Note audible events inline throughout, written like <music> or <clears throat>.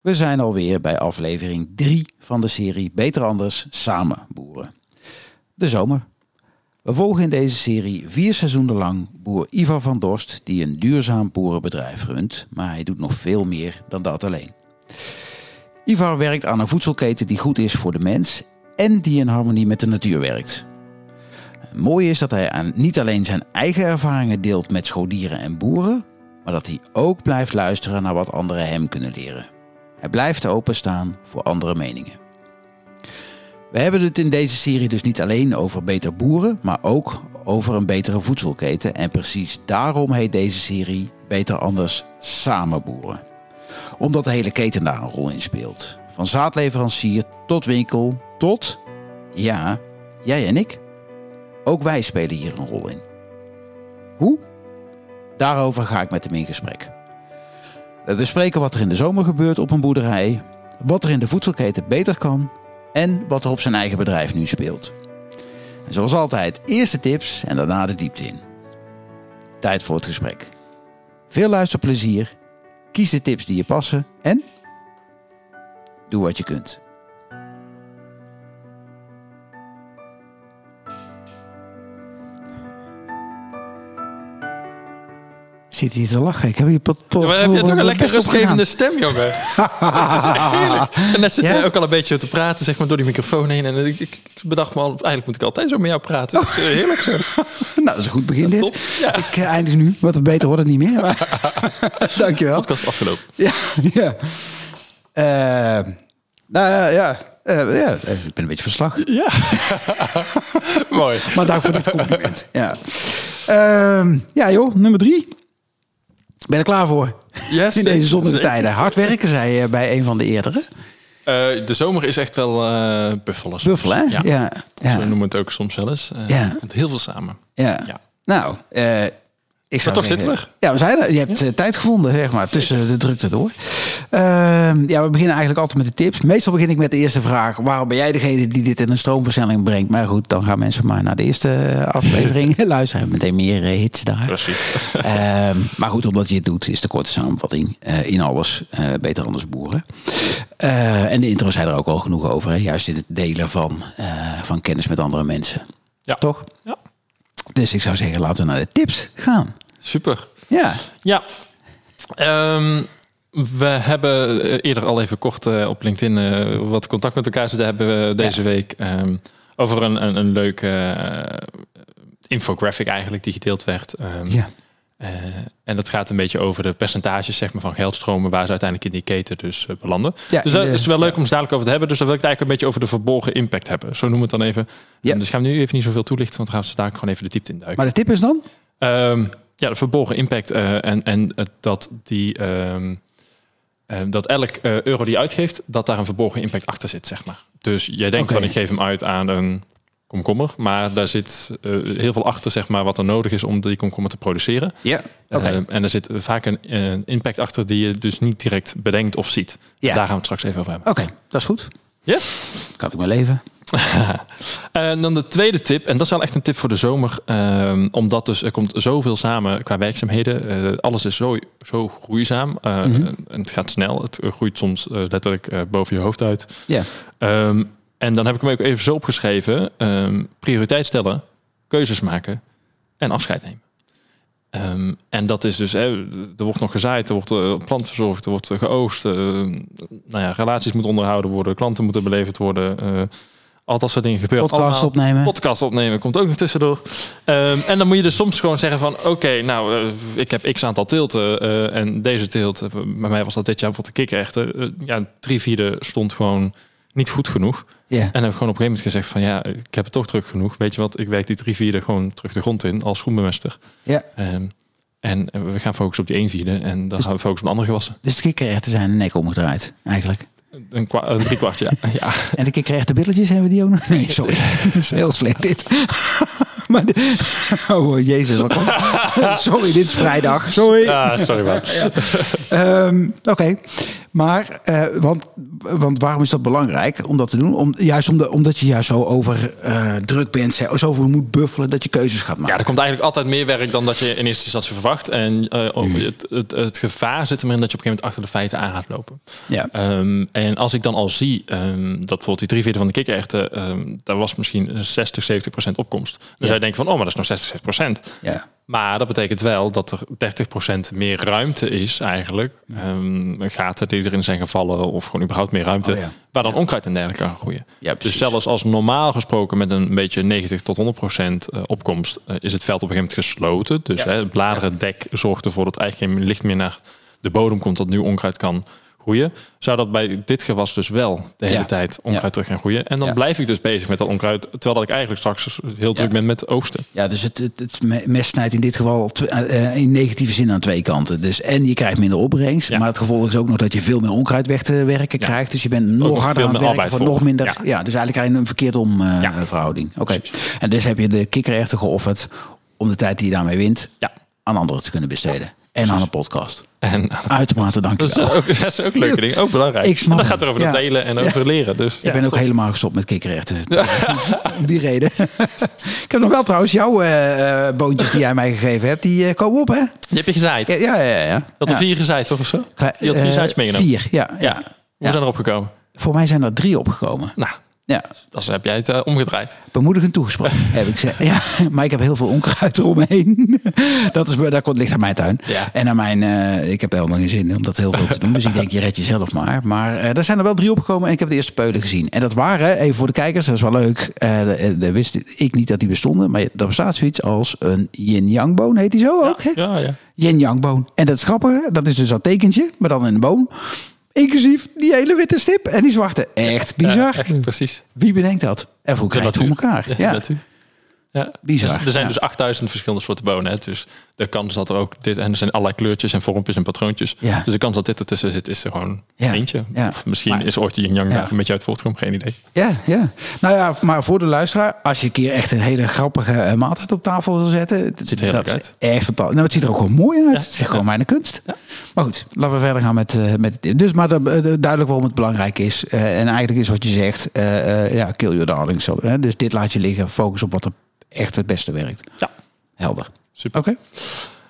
We zijn alweer bij aflevering 3 van de serie Beter Anders Samen Boeren. De zomer. We volgen in deze serie vier seizoenen lang boer Ivar van Dorst, die een duurzaam boerenbedrijf runt, maar hij doet nog veel meer dan dat alleen. Ivar werkt aan een voedselketen die goed is voor de mens en die in harmonie met de natuur werkt. Mooi is dat hij aan niet alleen zijn eigen ervaringen deelt met scholieren en boeren, maar dat hij ook blijft luisteren naar wat anderen hem kunnen leren. Hij blijft openstaan voor andere meningen. We hebben het in deze serie dus niet alleen over beter boeren, maar ook over een betere voedselketen. En precies daarom heet deze serie Beter Anders Samen Boeren. Omdat de hele keten daar een rol in speelt. Van zaadleverancier tot winkel tot, ja, jij en ik. Ook wij spelen hier een rol in. Hoe? Daarover ga ik met hem in gesprek. We bespreken wat er in de zomer gebeurt op een boerderij, wat er in de voedselketen beter kan en wat er op zijn eigen bedrijf nu speelt. Zoals altijd, eerste tips en daarna de diepte in. Tijd voor het gesprek. Veel luisterplezier, kies de tips die je passen en doe wat je kunt. Zit hier te lachen? Ik heb hier pot, pot, Ja, maar heb je toch een lekker rustgevende stem, jongen? <laughs> dat is echt heerlijk. En net zit Ja? hij ook al een beetje te praten, zeg maar, door die microfoon heen. En ik, ik, bedacht me al, eigenlijk moet ik altijd zo met jou praten. Het is eh, heerlijk zo. <laughs> Nou, dat is een goed begin dit. Top, ja. Ik eh, eindig nu. Wat beter wordt het niet meer. Maar, <laughs> dankjewel. Podcast afgelopen. Ja, ja. Eh, nou ja, ja, ja, ik ben een beetje verslag. Ja. Mooi. Maar dank voor dit compliment. Ja, Ehm, ja joh, nummer drie. Ben je er klaar voor? Yes, <laughs> In deze zonnige tijden. Hard werken, zei je bij een van de eerdere. Eh, de zomer is echt wel eh buffelen. soms. Buffel, hè? Ja. Ja. Ja. Zo noemen we het ook soms wel eens. Eh, Ja. Heel veel samen. Ja. Ja. Nou, eh, ik zou toch zeggen- zitten we. Ja, we zijn er. Je hebt eh, tijd gevonden, zeg maar, tussen de drukte door. Ehm, ja, we beginnen eigenlijk altijd met de tips. Meestal begin ik met de eerste vraag. Waarom ben jij degene die dit in een stroomversnelling brengt? Maar goed, dan gaan mensen maar naar de eerste eh, <laughs> aflevering <laughs> luisteren. Meteen meer eh, hits daar. Precies. <laughs> Ehm, maar goed, omdat je het doet, is de korte samenvatting eh, in alles eh, beter anders boeren. Eh, en de intro zei er ook al genoeg over, hè? juist in het delen van, eh, van kennis met andere mensen. Ja. Toch? Ja. Dus ik zou zeggen, laten we naar de tips gaan. Super. Ja, Ja. Ehm, we hebben eh, eerder al even kort eh, op LinkedIn eh, wat contact met elkaar zitten hebben we deze week. ehm, over een, een, een leuke infographic eigenlijk die gedeeld werd. Ehm, ja. Eh, en dat gaat een beetje over de percentages zeg maar, van geldstromen waar ze uiteindelijk in die keten dus eh, belanden. Ja, dus dat de- is wel leuk om het dadelijk over te hebben. Dus dan wil ik het eigenlijk een beetje over de verborgen impact hebben. Zo noemen we het dan even. Ja. En dus gaan we nu even niet zoveel toelichten, want dan gaan we dadelijk gewoon even de diepte induiken. Maar de tip is dan? Ehm, ja, de verborgen impact eh, en, en dat, die, ehm, eh, dat elk euro die je uitgeeft, dat daar een verborgen impact achter zit, zeg maar. Dus jij denkt van ik geef hem uit aan een komkommer, maar daar zit eh, heel veel achter, zeg maar, wat er nodig is om die komkommer te produceren. Ja. Oké. Ehm, en er zit vaak een eh, impact achter die je dus niet direct bedenkt of ziet. Ja. Daar gaan we het straks even over hebben. Oké, dat is goed. Yes? Kan ik mijn leven? <laughs> En dan de tweede tip, en dat is wel echt een tip voor de zomer, omdat dus er komt zoveel samen qua werkzaamheden. Eh, alles is zo, zo groeizaam eh, Mhm. en het gaat snel. Het groeit soms eh, letterlijk eh, boven je hoofd uit. Ja. Ehm, en dan heb ik hem ook even zo opgeschreven: ehm, prioriteit stellen, keuzes maken en afscheid nemen. Ehm, en dat is dus, hè, er wordt nog gezaaid, er wordt eh, plant verzorgd, er wordt eh, geoogst. eh, nou ja, relaties moeten onderhouden worden, klanten moeten beleverd worden. al dat soort dingen gebeuren. Podcast allemaal. opnemen. Podcast opnemen komt ook nog tussendoor. Ehm, en dan moet je dus soms gewoon zeggen van... oké, nou, ik heb x aantal teelten en deze teelt... bij mij was dat dit jaar voor de kikrechten. eh, ja, drie vierde stond gewoon niet goed genoeg. Ja. En heb ik gewoon op een gegeven moment gezegd van... ja, ik heb het toch druk genoeg. Weet je wat, ik werk die drie vierde gewoon terug de grond in... als groenbemester. ja. Ehm, en we gaan focussen op die één vierde... en dan gaan we focussen op de andere gewassen. Dus de kikkererwten zijn de nek omgedraaid, eigenlijk. Een, kwa- een drie kwart, ja. <laughs> ja. En de kikkererwten billetjes, hebben we die ook nog? Nee, sorry. <laughs> Dat is heel slecht dit. <laughs> maar de- oh, jezus. Wat kom- sorry, dit is vrijdag. Sorry. Ah, sorry man. Ehm, Oké. Maar, eh, want, want waarom is dat belangrijk om dat te doen? Om, juist om de, omdat je juist zo over eh, druk bent, zo over moet buffelen, dat je keuzes gaat Ja, maken. er komt eigenlijk altijd meer werk dan dat je in eerste instantie verwacht. En eh, oh, het, het, het gevaar zit erin dat je op een gegeven moment achter de feiten aan gaat lopen. Ja. Ehm, en als ik dan al zie ehm, dat bijvoorbeeld die drie vierde van de kikkererwten, ehm daar was misschien een 60, 70 procent opkomst. Dan zou je denken van, oh, maar dat is nog 60, 70 procent. Ja. Maar dat betekent wel dat er 30% meer ruimte is eigenlijk. Ehm, gaten die erin zijn gevallen of gewoon überhaupt meer ruimte. Oh ja. Waar dan onkruid in dergelijke kan groeien. Ja, dus zelfs als normaal gesproken met een beetje 90 tot 100% eh, opkomst... eh, is het veld op een gegeven moment gesloten. Dus Ja. hè, het bladerendek zorgt ervoor dat eigenlijk geen licht meer naar de bodem komt... dat nu onkruid kan groeien. Zou dat bij dit gewas dus wel de hele Ja. tijd onkruid Ja. terug gaan groeien. En dan Ja. blijf ik dus bezig met dat onkruid... terwijl dat ik eigenlijk straks heel druk ben met oogsten. Ja, dus het, het, het me- mes snijdt in dit geval eh, in negatieve zin aan twee kanten. Dus en je krijgt minder opbrengst, maar het gevolg is ook nog dat je veel meer onkruid weg te werken krijgt. Dus je bent nog nog harder aan het werken voor nog minder. Ja. Dus eigenlijk krijg je een verkeerd om eh, verhouding. Oké. En dus heb je de kikkererwten geofferd om de tijd die je daarmee wint aan anderen te kunnen besteden. En aan een podcast. En Uitermate dank je Dat is, wel. ook, <laughs> dat is ook leuke dingen. Ook belangrijk. Ik snap gaat het over Ja. het delen en over leren. Dus, Ik ben ook helemaal gestopt met kikkererwten. <laughs> Om die reden. <laughs> ik heb nog wel trouwens jouw eh, eh, boontjes die jij mij gegeven hebt. Die eh, komen op, hè? Die heb je gezaaid. Ja, ja, ja. ja. Dat er Ja. vier gezaaid, toch? Of zo? Je had vier eh, zaadjes meegenomen. Vier, ja. ja. Ja. Hoe Ja. zijn erop gekomen? Voor mij zijn er drie opgekomen. Nou, Ja, dan heb jij het eh, omgedraaid. bemoedigend toegesproken, <laughs> heb ik gezegd. Ja, maar ik heb heel veel onkruid eromheen. <laughs> Dat is, dat komt, ligt aan mijn tuin. Ja. En aan mijn, eh, ik heb helemaal geen zin om dat heel veel te doen. Dus ik denk, je red jezelf maar. Maar eh er zijn er wel drie opgekomen en ik heb de eerste peulen gezien. En dat waren, even voor de kijkers, dat is wel leuk. de, wist ik niet dat die bestonden. Maar er bestaat zoiets als een yin-yang boon, heet die zo ook? hè? Ja, ja. yin-yang boon. En dat is grappige, dat is dus dat tekentje, maar dan in een boom. Inclusief die hele witte stip en die zwarte. Echt bizar. Ja, echt, precies. Wie bedenkt dat? En hoe je het voor elkaar? Ja, Ja. Ja. Bizar, Dus er zijn ja. dus 8000 verschillende soorten bonen. Hè. Dus de kans dat er ook dit... En er zijn allerlei kleurtjes en vormpjes en patroontjes. Ja. Dus de kans dat dit ertussen zit is er gewoon Ja. eentje. Ja. Of misschien Maar- is ooit die yang Ja. daar een beetje uit voortgekomen. Geen idee. Ja, ja. Nou ja, maar voor de luisteraar, als je een keer echt een hele grappige eh, maaltijd op tafel wil zetten. Het ziet er dat uit. Is echt fantastisch. Nou, het ziet er ook gewoon mooi uit. Ja. Het is gewoon mijn kunst. Maar goed, laten we verder gaan met, eh met dit. Dus maar de- duidelijk waarom het belangrijk is. Eh, en eigenlijk is wat je zegt, eh, eh, ja, kill your darlings. Zo, hè. Dus dit laat je liggen. Focus op wat er echt het beste werkt. Ja. Helder. Super. Oké.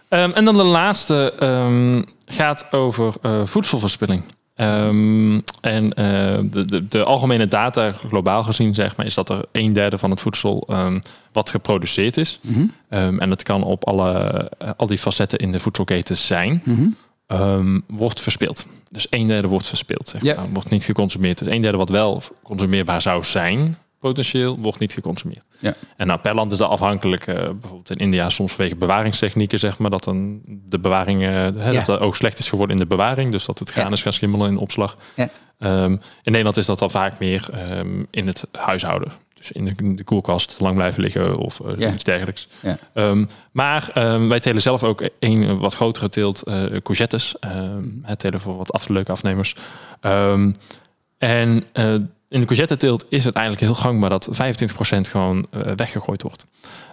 Ehm, en dan de laatste ehm, gaat over eh, voedselverspilling. Ehm, en eh, de, de, de algemene data, globaal gezien, zeg maar, is dat er een derde van het voedsel ehm, wat geproduceerd is. Mhm. Ehm, en dat kan op alle, eh, al die facetten in de voedselketen zijn. Mhm. ehm, wordt verspild. Dus een derde wordt verspild. Zeg Ja. maar. Wordt niet geconsumeerd. Dus een derde wat wel consumeerbaar zou zijn, potentieel, wordt niet geconsumeerd. Ja. En nou, per land is dat afhankelijk. eh, bijvoorbeeld in India soms vanwege bewaringstechnieken, zeg maar, dat een, de bewaring, eh, hè, dat de oogst slecht is geworden in de bewaring. Dus dat het graan Ja. is gaan schimmelen in opslag. Ja. Ehm, in Nederland is dat dan vaak meer ehm, in het huishouden. Dus in de, in de koelkast lang blijven liggen of eh, iets dergelijks. Ehm, maar wij telen zelf ook een wat grotere teelt courgettes. Het telen voor wat af, leuke afnemers. En in de courgetteteelt is het eigenlijk heel gangbaar dat 25% gewoon eh, weggegooid wordt.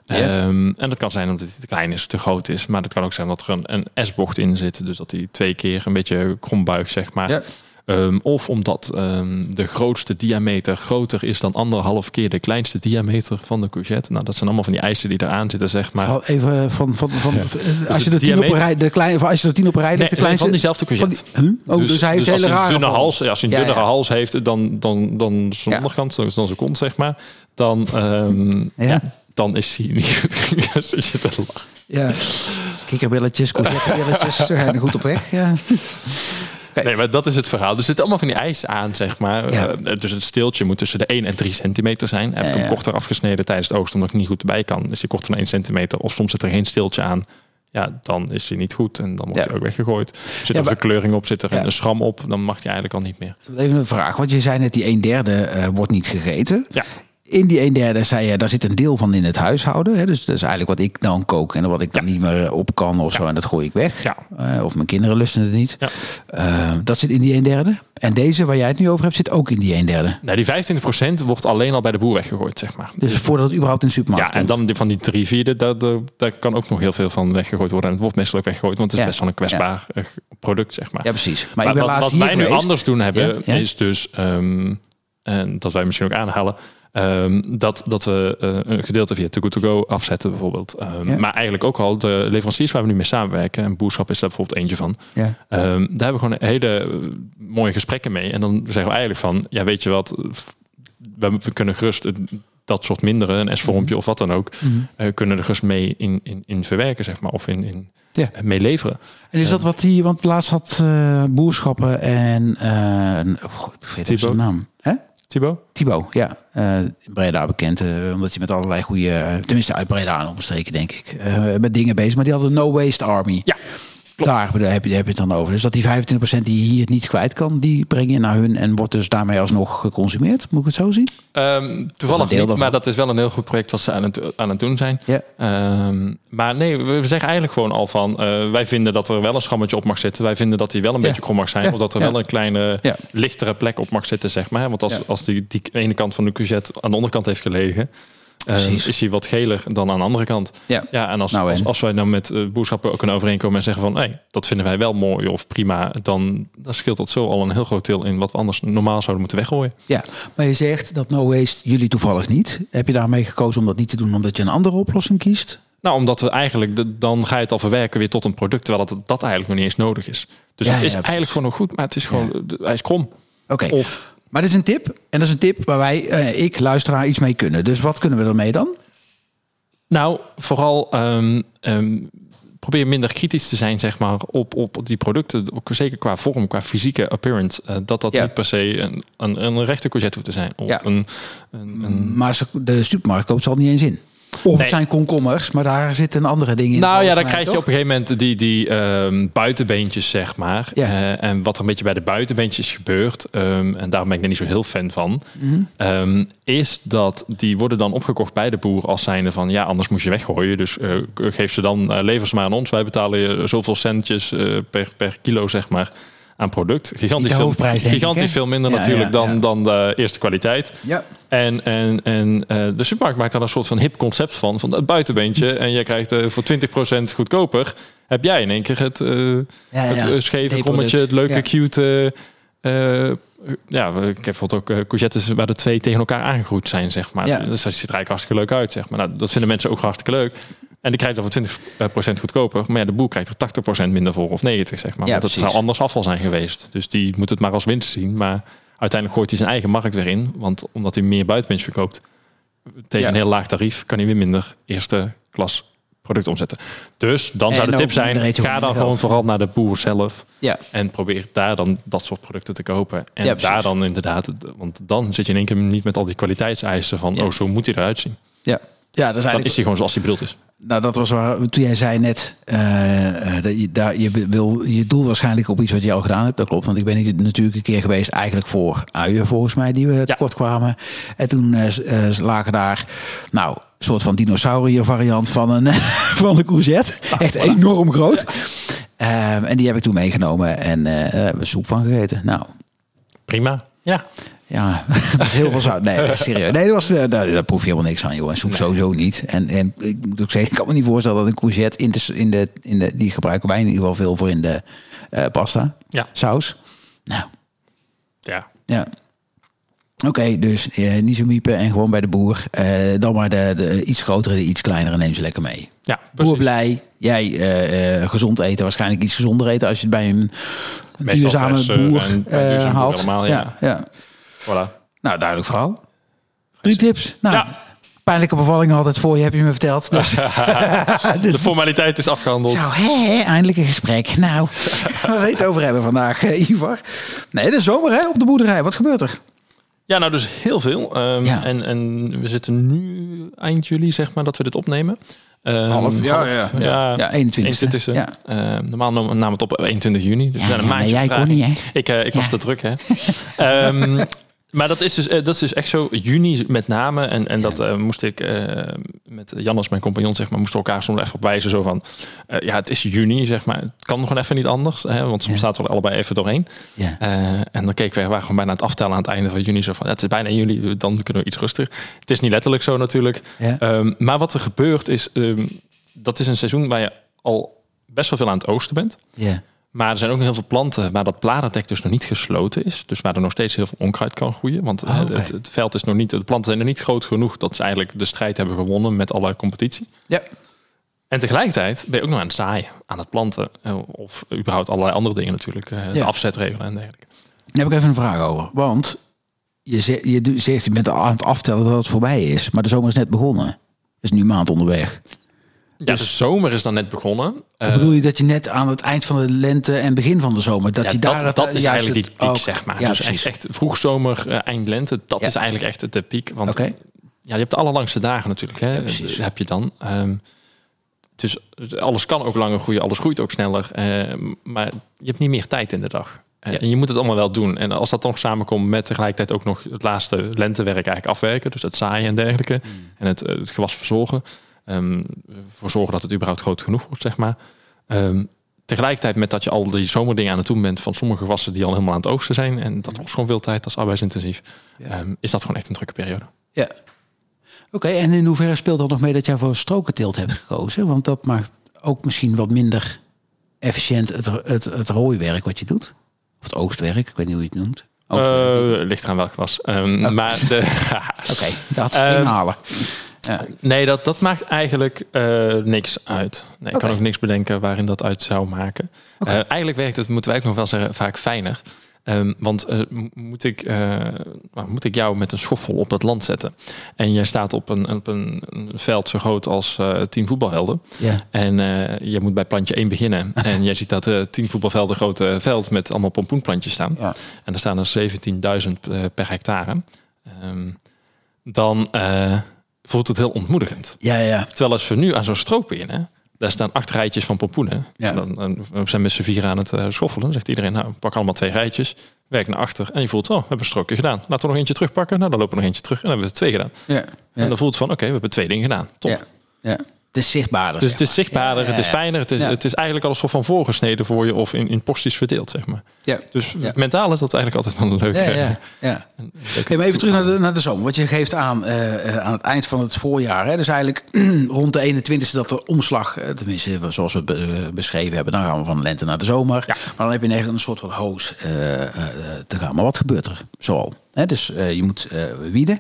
Ehm, en dat kan zijn omdat het te klein is, te groot is. Maar dat kan ook zijn dat er een, een S-bocht in zit. Dus dat die twee keer een beetje krom buigt, zeg maar. Ehm, of omdat ehm, de grootste diameter groter is dan anderhalf keer de kleinste diameter van de courgette. Nou, dat zijn allemaal van die eisen die eraan zitten, zeg maar. Even van, van, van, als je de er diameter- rij, de kleine, als je er tien op een rij legt, de nee, kleinste van diezelfde courgette. Van die- huh? Oh, dus, hij heeft als hele rare dunne hals, als hij een Ja, dunnere ja. hals heeft dan, dan, dan zijn onderkant, dan dan zijn kont, zeg maar, dan, ehm, Ja. dan is hij niet goed. <laughs> Zit je te lachen. Ja. Kikkerbilletjes, courgettebilletjes, ze zijn er goed op weg. Ja. Nee, maar dat is het verhaal. Dus er zitten allemaal van die eisen aan, zeg maar. Ja. Eh, dus het steeltje moet tussen de 1 en 3 centimeter zijn. Heb ik hem korter afgesneden tijdens het oogst, omdat ik niet goed erbij kan. Is hij korter dan 1 centimeter. Of soms zit er geen steeltje aan. Ja, dan is hij niet goed en dan wordt Ja. hij ook weggegooid. Zit er verkleuring op, zit er Ja. een schram op, dan mag hij eigenlijk al niet meer. Even een vraag, want je zei net die een derde eh, wordt niet gegeten. Ja. In die een derde zei je, daar zit een deel van in het huishouden. Hè? Dus dat is eigenlijk wat ik dan kook en wat ik dan niet meer op kan of zo. En dat gooi ik weg. Ja. Eh, of mijn kinderen lusten het niet. Eh, dat zit in die een derde. En deze waar jij het nu over hebt, zit ook in die een derde. Nou, die 25% wordt alleen al bij de boer weggegooid, zeg maar. Dus voordat het überhaupt in de supermarkt Ja, en dan van die drie vierde, daar, daar, kan ook nog heel veel van weggegooid worden. En het wordt meestal ook weggegooid, want het is best wel een kwetsbaar eh, product, zeg maar. Ja, precies. Maar, wat, wij nu anders doen hebben, is dus, ehm, en dat wij misschien ook aanhalen, ehm, dat, dat we eh, een gedeelte via Too Good To Go afzetten bijvoorbeeld. Ehm, Ja. Maar eigenlijk ook al de leveranciers waar we nu mee samenwerken, en Boerschap is daar bijvoorbeeld eentje van, Ja. Ehm, daar hebben we gewoon hele eh, mooie gesprekken mee. En dan zeggen we eigenlijk van, ja weet je wat, we, we kunnen gerust het- dat soort mindere, een S-vormpje of wat dan ook, Mhm. eh, kunnen er gerust mee in, in, in verwerken, zeg maar, of in, in Ja. mee leveren. En is dat wat die, want laatst had eh, boerschappen en, oh, ik vergeet even zijn naam. Hè? Thibaut? Thibaut, ja. eh in Breda bekend, eh, omdat hij met allerlei goede, eh, tenminste uit Breda en omstreken denk ik, eh, met dingen bezig. Maar die hadden No Waste Army. Ja, klopt. Daar heb je, heb, je, het dan over. Dus dat die 25% die hier niet kwijt kan, die breng je naar hun en wordt dus daarmee alsnog geconsumeerd. Moet ik het zo zien? Ehm, toevallig niet, daarvan. maar dat is wel een heel goed project wat ze aan het, aan het doen zijn. Ja. Ehm, maar nee, we zeggen eigenlijk gewoon al van... eh, wij vinden dat er wel een schammetje op mag zitten. Wij vinden dat die wel een Ja. beetje krom mag zijn. Ja. Of dat er wel een kleine, lichtere plek op mag zitten, zeg maar. Want als, als die, die ene kant van de courgette aan de onderkant heeft gelegen... ehm, is hij wat geler dan aan de andere kant. Ja. Ja, en als, Nou, als, als wij dan met eh, boerschappen ook kunnen overeenkomen en zeggen van... nee, dat vinden wij wel mooi of prima... dan, dan scheelt dat zo al een heel groot deel in wat we anders normaal zouden moeten weggooien. Ja, maar je zegt dat No Waste jullie toevallig niet. Heb je daarmee gekozen om dat niet te doen omdat je een andere oplossing kiest? Nou, omdat we eigenlijk, de, dan ga je het al verwerken weer tot een product, terwijl het, dat eigenlijk nog niet eens nodig is. Dus Ja, het is ja, eigenlijk gewoon nog goed, maar het is gewoon, de- hij is krom. Oké, Of, maar dat is een tip. En dat is een tip waar wij, eh, ik, luisteraar, iets mee kunnen. Dus wat kunnen we ermee dan? nou, vooral ehm, ehm, probeer minder kritisch te zijn, zeg maar, op, op die producten. Ook zeker qua vorm, qua fysieke appearance. eh, dat dat Ja. niet per se een, een, een rechte courgette hoeft te zijn. Of Ja. een, een, een Maar de supermarkt koopt ze al niet eens in. Of Nee. zijn komkommers, maar daar zitten andere dingen in. Nou ja, dan krijg je op een gegeven moment die, die ehm, buitenbeentjes, zeg maar. Ja. Eh, en wat er een beetje bij de buitenbeentjes gebeurt, ehm, en daar ben ik er niet zo heel fan van, Mhm. ehm, is dat die worden dan opgekocht bij de boer als zijnde van, ja, anders moet je weggooien. Dus eh, geef ze dan, eh, lever ze maar aan ons. Wij betalen je zoveel centjes per, per kilo, zeg maar, aan product. Gigantisch, de veel, hoofdprijs, gigantisch veel minder Ja, natuurlijk ja, dan, ja. dan de eerste kwaliteit. Ja, En, en, en eh, de supermarkt maakt daar een soort van hip concept van. Van het buitenbeentje. En jij krijgt eh, voor 20% goedkoper. Heb jij in één keer het, eh, ja, het ja. scheve krommetje, het leuke, Ja. cute. eh, eh, ja, ik heb bijvoorbeeld ook courgettes waar de twee tegen elkaar aangegroeid zijn, zeg maar. Ja. Dus dat ziet er eigenlijk hartstikke leuk uit, zeg maar. Nou, dat vinden mensen ook hartstikke leuk. En die krijgt dan voor 20% goedkoper. Maar ja, de boer krijgt er 80% minder voor of 90, zeg maar. Ja, Want het precies. zou anders afval zijn geweest. Dus die moet het maar als winst zien. Maar uiteindelijk gooit hij zijn eigen markt weer in. Want omdat hij meer buitenbeentjes verkoopt, tegen Ja. een heel laag tarief, kan hij weer minder eerste klas product omzetten. Dus dan En zou de tip zijn, ga dan gewoon vooral naar de boer zelf. ja. En probeer daar dan dat soort producten te kopen. En Ja, daar dan inderdaad, want dan zit je in één keer niet met al die kwaliteitseisen van, oh, zo moet hij eruit zien. ja. Ja, dat is Dan is hij gewoon zoals hij bedoeld is. Nou, dat was waar, toen jij zei net, eh, eh, dat je, daar, je, wil, je doel waarschijnlijk op iets wat je al gedaan hebt. Dat klopt, want ik ben niet natuurlijk een keer geweest eigenlijk voor uien volgens mij, die we tekort kwamen. En toen eh, lagen daar, nou, een soort van dinosaurier variant van een, <laughs> van een courgette. Echt enorm groot. Ehm, en die heb ik toen meegenomen en soep van gegeten. Nou, Prima. Ja. Ja, <laughs> heel veel zout. Nee, serieus. Nee, dat was, eh, daar, daar proef je helemaal niks aan, joh. En soep sowieso niet. En, en ik moet ook zeggen, ik kan me niet voorstellen dat een courgette in de, in de, in de die gebruiken wij in ieder geval veel voor in de eh, pasta Ja. saus. Nou, Ja. ja. Oké, dus eh, niet zo miepen en gewoon bij de boer. Eh, dan maar de, de iets grotere, de iets kleinere neem ze lekker mee. Ja, Boer blij. Jij gezond eten, waarschijnlijk iets gezonder eten als je het bij een, duurzame boer eh, duurzame haalt. allemaal, ja. ja, ja. Voilà. Nou, duidelijk verhaal. Drie tips. Nou, Ja. pijnlijke bevallingen altijd voor je, heb je me verteld. Dus, <laughs> dus De formaliteit is afgehandeld. zo, hè, hè, eindelijk een gesprek. Nou, <laughs> we het over hebben vandaag, eh, Ivar. Nee, de zomer hè, op de boerderij. Wat gebeurt er? Ja, nou dus heel veel. Ehm, Ja. en, en we zitten nu eind juli, zeg maar, dat we dit opnemen. Ehm, Half, ja, ja, ja. Ja, 21e. 21e. Ja. Ehm, normaal nam- namen we het op 21 juni. Dus we Ja, zijn een ja, maar maandje jij kon niet, hè? Ik, eh, ik was te druk, hè. <laughs> Ehm, Maar dat is, dus, eh, dat is dus echt zo juni met name. En, en dat eh, moest ik uh, met Jannes, mijn compagnon, zeg maar, moesten elkaar soms even op wijzen. Zo van, ja, het is juni, zeg maar. Het kan gewoon even niet anders. Hè, want soms staat er allebei even doorheen. Ja. en dan keken we, waren gewoon bijna aan het aftellen aan het einde van juni. Zo van, het is bijna juli, dan kunnen we iets rustiger. Het is niet letterlijk zo natuurlijk. Um, maar wat er gebeurt is, um, dat is een seizoen waar je al best wel veel aan het oosten bent. Ja. Maar er zijn ook nog heel veel planten waar dat bladerdek dus nog niet gesloten is. Dus waar er nog steeds heel veel onkruid kan groeien. Want Oh, oké. het, het veld is nog niet, de planten zijn nog niet groot genoeg dat ze eigenlijk de strijd hebben gewonnen met alle competitie. Ja. En tegelijkertijd ben je ook nog aan het zaaien, aan het planten. eh, Of überhaupt allerlei andere dingen natuurlijk. eh, De Ja. afzetregelen en dergelijke. Daar heb ik even een vraag over. Want je zegt, je zegt je bent aan het aftellen dat het voorbij is. Maar de zomer is net begonnen. is nu een maand onderweg. Ja, Dus- de zomer is dan net begonnen. Eh, bedoel je dat je net aan het eind van de lente en begin van de zomer... dat ja, je daar dat, dat is juist eigenlijk die piek, ook- zeg maar. Ja, dus precies. echt, echt vroegzomer, eh, eind lente, dat Ja. is eigenlijk echt de piek. Want ja, je hebt de allerlangste dagen natuurlijk. Hè? Heb je dan. Ehm, dus alles kan ook langer groeien, alles groeit ook sneller. eh, maar je hebt niet meer tijd in de dag. Eh, Ja. En je moet het allemaal wel doen. En als dat dan samenkomt met tegelijkertijd ook nog het laatste lentewerk eigenlijk afwerken. Dus het zaaien en dergelijke. Hmm. En het, eh, het gewas verzorgen. Ehm voor zorgen dat het überhaupt groot genoeg wordt, zeg maar. Ehm, tegelijkertijd met dat je al die zomerdingen aan het doen bent van sommige gewassen die al helemaal aan het oosten zijn. En dat kost gewoon veel tijd, dat is arbeidsintensief. Ja. Ehm, is dat gewoon echt een drukke periode. Ja. Oké, en in hoeverre speelt dat nog mee dat jij voor strokenteelt hebt gekozen? Want dat maakt ook misschien wat minder efficiënt het, het, het rooiwerk wat je doet. Of het oogstwerk, ik weet niet hoe je het noemt. Eh, ligt eraan welk was. Oh. Maar de, <laughs> <laughs> Oké, dat inhalen. Ja. nee, dat, dat maakt eigenlijk eh, niks uit. Nee, ik kan ook niks bedenken waarin dat uit zou maken. Eh, eigenlijk werkt het, moeten wij ook nog wel zeggen, vaak fijner. Ehm, want eh, moet, ik, nou, moet ik jou met een schoffel op het land zetten? En jij staat op een, op een, een veld zo groot als eh tien voetbalhelden. Ja. En je moet bij plantje 1 beginnen. <laughs> en jij ziet dat tien voetbalvelden grote veld met allemaal pompoenplantjes staan. Ja. En er staan er 17.000 eh, per hectare. Ehm, dan voelt het heel ontmoedigend. Ja, ja. Terwijl als we nu aan zo'n strook beginnen, daar staan acht rijtjes van pompoenen. Ja. En Dan, dan we zijn met z'n vier aan het eh, schoffelen. Dan zegt iedereen, nou, pak allemaal twee rijtjes. Werk naar achter. En je voelt, oh, we hebben een strookje gedaan. Laten we nog eentje terugpakken. Nou, dan lopen we nog eentje terug. En dan hebben we er twee gedaan. ja. ja. En dan voelt het van, oké, we hebben twee dingen gedaan. Top. ja. ja. Het is zichtbaarder. Dus het is zichtbaarder, Ja, het is fijner. Het is, Ja. het is eigenlijk al een soort van voorgesneden voor je of in, in porties verdeeld, zeg maar. Ja. Dus Ja. mentaal is dat eigenlijk altijd wel een leuk. Ja, ja, ja. <laughs> een leuke Oké, maar even terug naar de, naar de zomer. Wat je geeft aan eh, eh, aan het eind van het voorjaar. Hè? Dus eigenlijk <clears throat> rond de 21ste dat de omslag, eh, tenminste zoals we het be- beschreven hebben, dan gaan we van de lente naar de zomer. Ja. Maar dan heb je echt een soort van hoos eh, eh, te gaan. Maar wat gebeurt er zoal? Hè? Dus eh, je moet eh, wieden,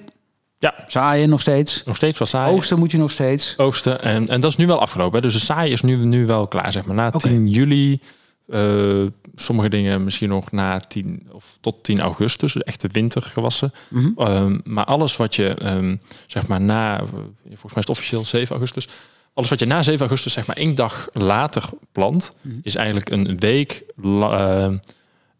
Ja, zaaien nog steeds. nog steeds wat saai. Oosten moet je nog steeds. Oosten. En, en dat is nu wel afgelopen. Hè? Dus de saai is nu, nu wel klaar, zeg maar. Na Oké. 10 juli. eh, sommige dingen misschien nog na 10 of tot 10 augustus. Dus echte wintergewassen. Mhm. Ehm, maar alles wat je, ehm, zeg maar, na, volgens mij is het officieel 7 augustus. Alles wat je na 7 augustus, zeg maar, één dag later plant, Mhm. is eigenlijk een week la- eh,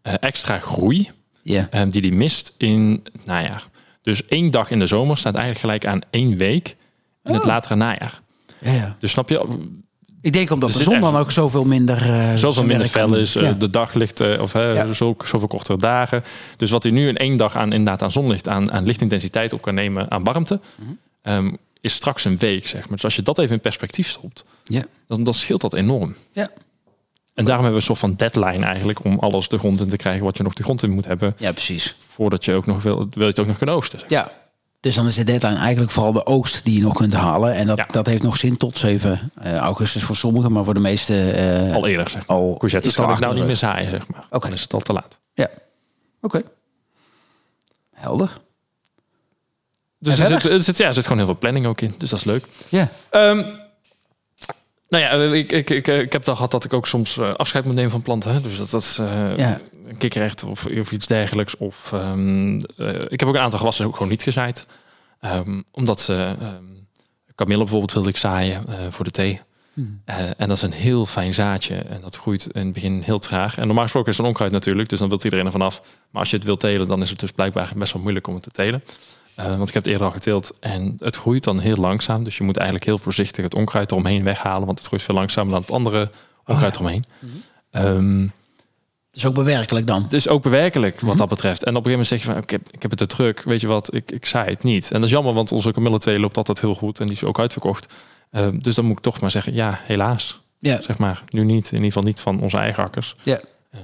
eh, extra groei Ja. ehm, die die mist in het najaar. Dus één dag in de zomer staat eigenlijk gelijk aan één week in het Oh. latere najaar. Ja, ja. Dus snap je, Ik denk omdat Er de zon dan ook zoveel minder. eh, zoveel minder fel is, eh, Ja. de dag ligt, eh, of Ja. zo, zoveel kortere dagen. Dus wat hij nu in één dag aan, inderdaad aan zonlicht, aan, aan lichtintensiteit op kan nemen, aan warmte, Mhm. ehm, is straks een week, zeg maar. Dus als je dat even in perspectief stopt, Ja. dan, dan scheelt dat enorm. Ja. En daarom hebben we een soort van deadline eigenlijk om alles de grond in te krijgen wat je nog de grond in moet hebben, ja, precies. voordat je ook nog wil, wil je het ook nog kunnen oosten. zeg. Ja. Dus dan is de deadline eigenlijk vooral de oogst die je nog kunt halen. En dat, Ja. dat heeft nog zin tot 7 eh, augustus voor sommigen, maar voor de meeste eh, Al eerder, zeg maar. al Courgettes is het al kan ik nou niet meer zaaien, zeg maar. Oké. Dan is het al te laat. Ja, oké. Helder. Dus er zit, er, zit, ja, er zit gewoon heel veel planning ook in. Dus dat is leuk. Ja, Ehm, nou ja, ik, ik, ik, ik heb al gehad dat ik ook soms eh, afscheid moet nemen van planten. Hè? Dus dat, dat is eh, Ja. kikkerrecht of, of iets dergelijks. Of, ehm, eh, ik heb ook een aantal gewassen ook gewoon niet gezaaid. Ehm, omdat ze... ehm kamille bijvoorbeeld wilde ik zaaien eh, voor de thee. Eh, en dat is een heel fijn zaadje. En dat groeit in het begin heel traag. En normaal gesproken is het een onkruid natuurlijk. Dus dan wil iedereen er vanaf. Maar als je het wilt telen, dan is het dus blijkbaar best wel moeilijk om het te telen. Eh, want ik heb het eerder al geteeld. En het groeit dan heel langzaam. Dus je moet eigenlijk heel voorzichtig het onkruid eromheen weghalen. Want het groeit veel langzamer dan het andere onkruid eromheen. Ehm, is ook bewerkelijk dan. Het is ook bewerkelijk wat Mhm. dat betreft. En op een gegeven moment zeg je van, ik heb, ik heb het te druk. Weet je wat, ik, ik zei het niet. En dat is jammer, want onze Camille thee loopt altijd heel goed. En die is ook uitverkocht. Eh, dus dan moet ik toch maar zeggen, ja, helaas. Ja. Zeg maar, nu niet. In ieder geval niet van onze eigen akkers. Ja. Eh,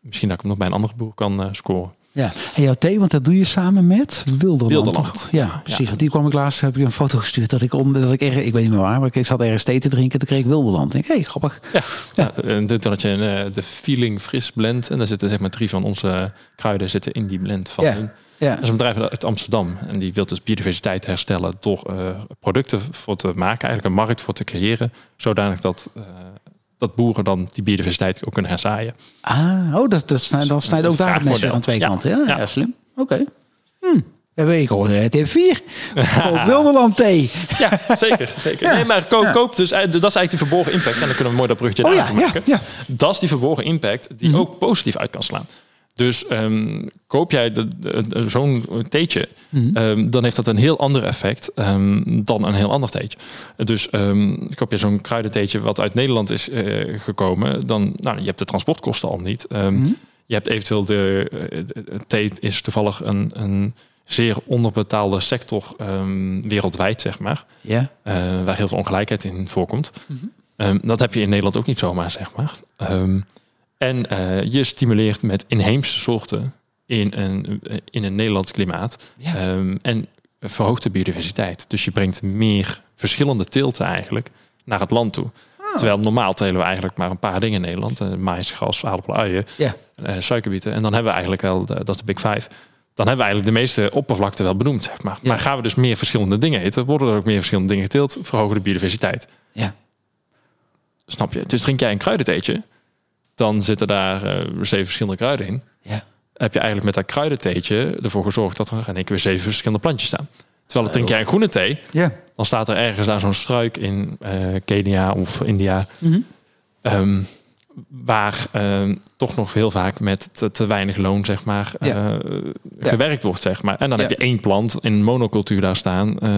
misschien dat ik hem nog bij een andere boer kan eh, scoren. Ja, en jouw thee, want dat doe je samen met Wilderland. Wilderland. Ja, precies. Want die kwam ik laatst, heb ik een foto gestuurd dat ik onder, dat ik ergens, ik weet niet meer waar, maar ik zat ergens thee te drinken. Toen kreeg ik Wilderland. Ik denk, hé, hey, grappig. Ja, ja. en had je een, eh, de Feeling Fris blend. En daar zitten zeg maar drie van onze kruiden zitten in die blend van Ja. hun. Ja, Dat is een bedrijf uit Amsterdam. En die wil dus biodiversiteit herstellen door eh, producten voor te maken. Eigenlijk een markt voor te creëren. Zodanig dat, eh, dat boeren dan die biodiversiteit ook kunnen herzaaien. ah, oh, dat, dat snijdt, dan snijdt ook daar het mes aan twee Ja. kanten. Ja, ja. Ja. slim. Oké. Hm. Ja, weet ik het heeft vier. <laughs> Ook Wilderland thee. Ja, zeker. zeker. Ja. Nee, maar koop, Ja. koop dus, eh, dat is eigenlijk die verborgen impact. En dan kunnen we mooi dat bruggetje Oh ja, maken. ja, Dat is die verborgen impact die ook positief uit kan slaan. Dus ehm, koop jij zo'n theetje, ehm, dan heeft dat een heel ander effect ehm, dan een heel ander theetje. Dus koop je zo'n kruidentheetje wat uit Nederland is eh, gekomen, dan nou, je hebt de transportkosten al niet. Ehm, Je hebt eventueel de, eh, de- de thee is toevallig een, een zeer onderbetaalde sector wereldwijd, zeg maar. Ja. Eh, waar heel veel ongelijkheid in voorkomt. Ehm, dat heb je in Nederland ook niet zomaar, zeg maar. En eh, je stimuleert met inheemse soorten in een, in een Nederlands klimaat. Ja. Ehm, en verhoogt de biodiversiteit. Dus je brengt meer verschillende teelten eigenlijk naar het land toe. Terwijl normaal telen we eigenlijk maar een paar dingen in Nederland. Uh, mais, gras, aardappelen, uien, Ja. eh, suikerbieten. En dan hebben we eigenlijk wel, dat is de Big Five. Dan hebben we eigenlijk de meeste oppervlakte wel benoemd, zeg maar. Ja. Maar gaan we dus meer verschillende dingen eten, worden er ook meer verschillende dingen geteeld, verhogen de biodiversiteit. Ja. Snap je? Dus drink jij een kruidentheetje, dan zitten daar eh, zeven verschillende kruiden in. Ja. Heb je eigenlijk met dat kruidentheetje ervoor gezorgd dat er in één keer weer zeven verschillende plantjes staan. Terwijl drink jij een groene thee, Ja. dan staat er ergens daar zo'n struik in eh, Kenia of India. Mhm. ehm, waar ehm, toch nog heel vaak met te, te weinig loon, zeg maar, Ja. eh, gewerkt wordt, zeg maar. En dan Ja. heb je één plant in monocultuur daar staan, eh,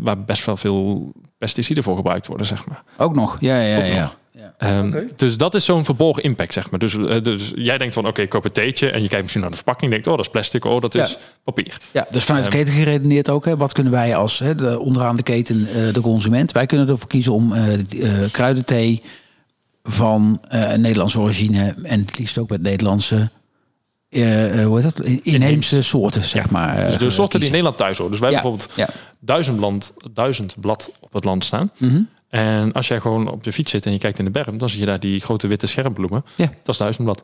waar best wel veel pesticiden voor gebruikt worden, zeg maar. Ook nog. Ja, ja, ja. nog. ja. Ehm. Dus dat is zo'n verborgen impact, zeg maar. Dus, eh, dus jij denkt van, oké, ik koop een theetje en je kijkt misschien naar de verpakking, denkt, oh, dat is plastic, oh, dat is Ja. papier. Ja, dus vanuit de Ehm, keten geredeneerd ook. Hè, wat kunnen wij als hè, de, onderaan de keten, eh, de consument, wij kunnen ervoor kiezen om eh, eh, kruidenthee van een Nederlandse origine en het liefst ook met Nederlandse, eh, hoe heet dat, inheemse, soorten, zeg maar. Dus de soorten die in. Nederland thuis horen. Dus wij hebben Ja, bijvoorbeeld ja. duizend, blad, duizend blad op het land staan. Mhm. En als jij gewoon op je fiets zit en je kijkt in de berm, dan zie je daar die grote witte schermbloemen. Ja. Dat is duizendblad.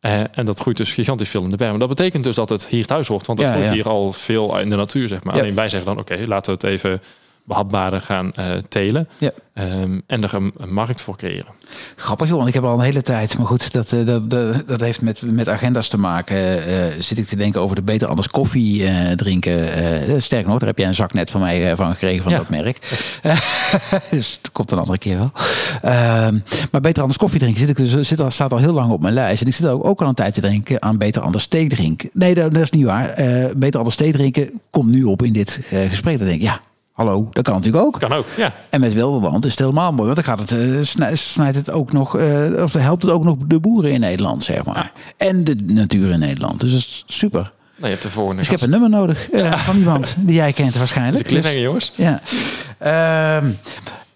Eh, en dat groeit dus gigantisch veel in de berm. Dat betekent dus dat het hier thuis hoort, want het Ja, groeit ja. hier al veel in de natuur, zeg maar. Ja. Alleen wij zeggen dan, oké, laten we het even behapbaarder gaan eh, telen. Ja. Ehm, en er een, een markt voor creëren. Grappig joh, want ik heb al een hele tijd, maar goed, dat, eh, dat, dat, dat heeft met, met agenda's te maken. eh, zit ik te denken over de beter anders koffie drinken. sterker nog, daar heb jij een zak net van mij van gekregen van Ja. dat merk. <laughs> dus dat komt een andere keer wel. Ehm, maar beter anders koffie drinken zit ik dus, zit al, staat al heel lang op mijn lijst. En ik zit ook, ook al een tijd te drinken aan beter anders thee drinken. Nee, dat, dat is niet waar. Beter anders thee drinken komt nu op in dit gesprek. Dan denk ik, ja, hallo, dat kan natuurlijk ook. Kan ook, ja. En met Wilderband is het helemaal mooi. Want dan gaat het, eh, snij- snijdt het ook nog, eh, of helpt het ook nog de boeren in Nederland, zeg maar. En de natuur in Nederland. Dus dat is super. Nou, je hebt de volgende Dus ik heb een nummer nodig eh, van iemand die jij kent <laughs> Dat is waarschijnlijk. een cliffhanger, jongens. Dus, ja.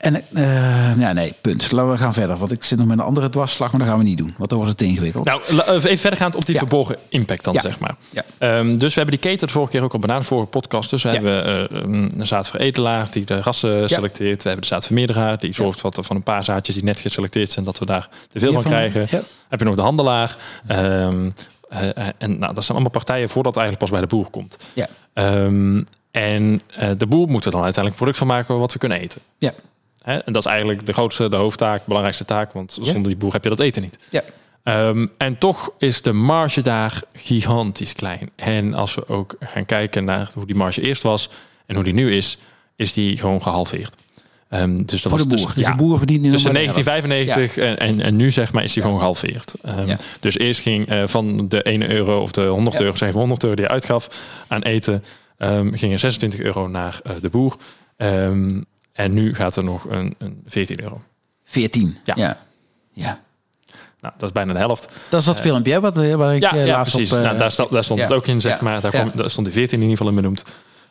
En eh, ja, nee, punt. Laten we gaan verder. Want ik zit nog met een andere dwarsslag, maar dat gaan we niet doen. Want dan wordt het te ingewikkeld. Nou, la- even verdergaand op die Ja. verborgen impact dan, Ja. zeg maar. Ja. Ehm, dus we hebben die keten de vorige keer ook al benaderd, de vorige podcast. Dus we hebben eh, een zaadveredelaar die de rassen selecteert. We hebben de zaadvermeerderaar die zorgt wat van een paar zaadjes die net geselecteerd zijn, dat we daar te veel van krijgen. Heb je nog de handelaar. Ehm, eh, eh, en nou, dat zijn allemaal partijen voordat het eigenlijk pas bij de boer komt. Ja. En eh, de boer moet er dan uiteindelijk product van maken wat we kunnen eten. Ja. Hè? En dat is eigenlijk de grootste, de hoofdtaak, belangrijkste taak. Want Ja. zonder die boer heb je dat eten niet. Ja. Ehm, en toch is de marge daar gigantisch klein. En als we ook gaan kijken naar hoe die marge eerst was en hoe die nu is, is die gewoon gehalveerd. Ehm, dus dat voor was de boer. tussen- Dus ja, de boer verdient nu tussen maar de helft. 1995 en, en, en nu zeg maar is die gewoon gehalveerd. Ehm. Dus eerst ging eh, van de 1 euro of de 100 Ja. euro, zeg maar 100 euro die je uitgaf aan eten, ging er 26 euro naar eh, de boer. Ehm, en nu gaat er nog een, een 14 euro. 14. Ja. Ja. ja. Nou, dat is bijna de helft. Dat is dat filmpje hè, wat, eh, waar ik Ja, eh, ja laatst precies. op... nou, daar, daar stond ja. het ook in, zeg maar. Daar, kwam, daar stond die 14 in ieder geval in benoemd.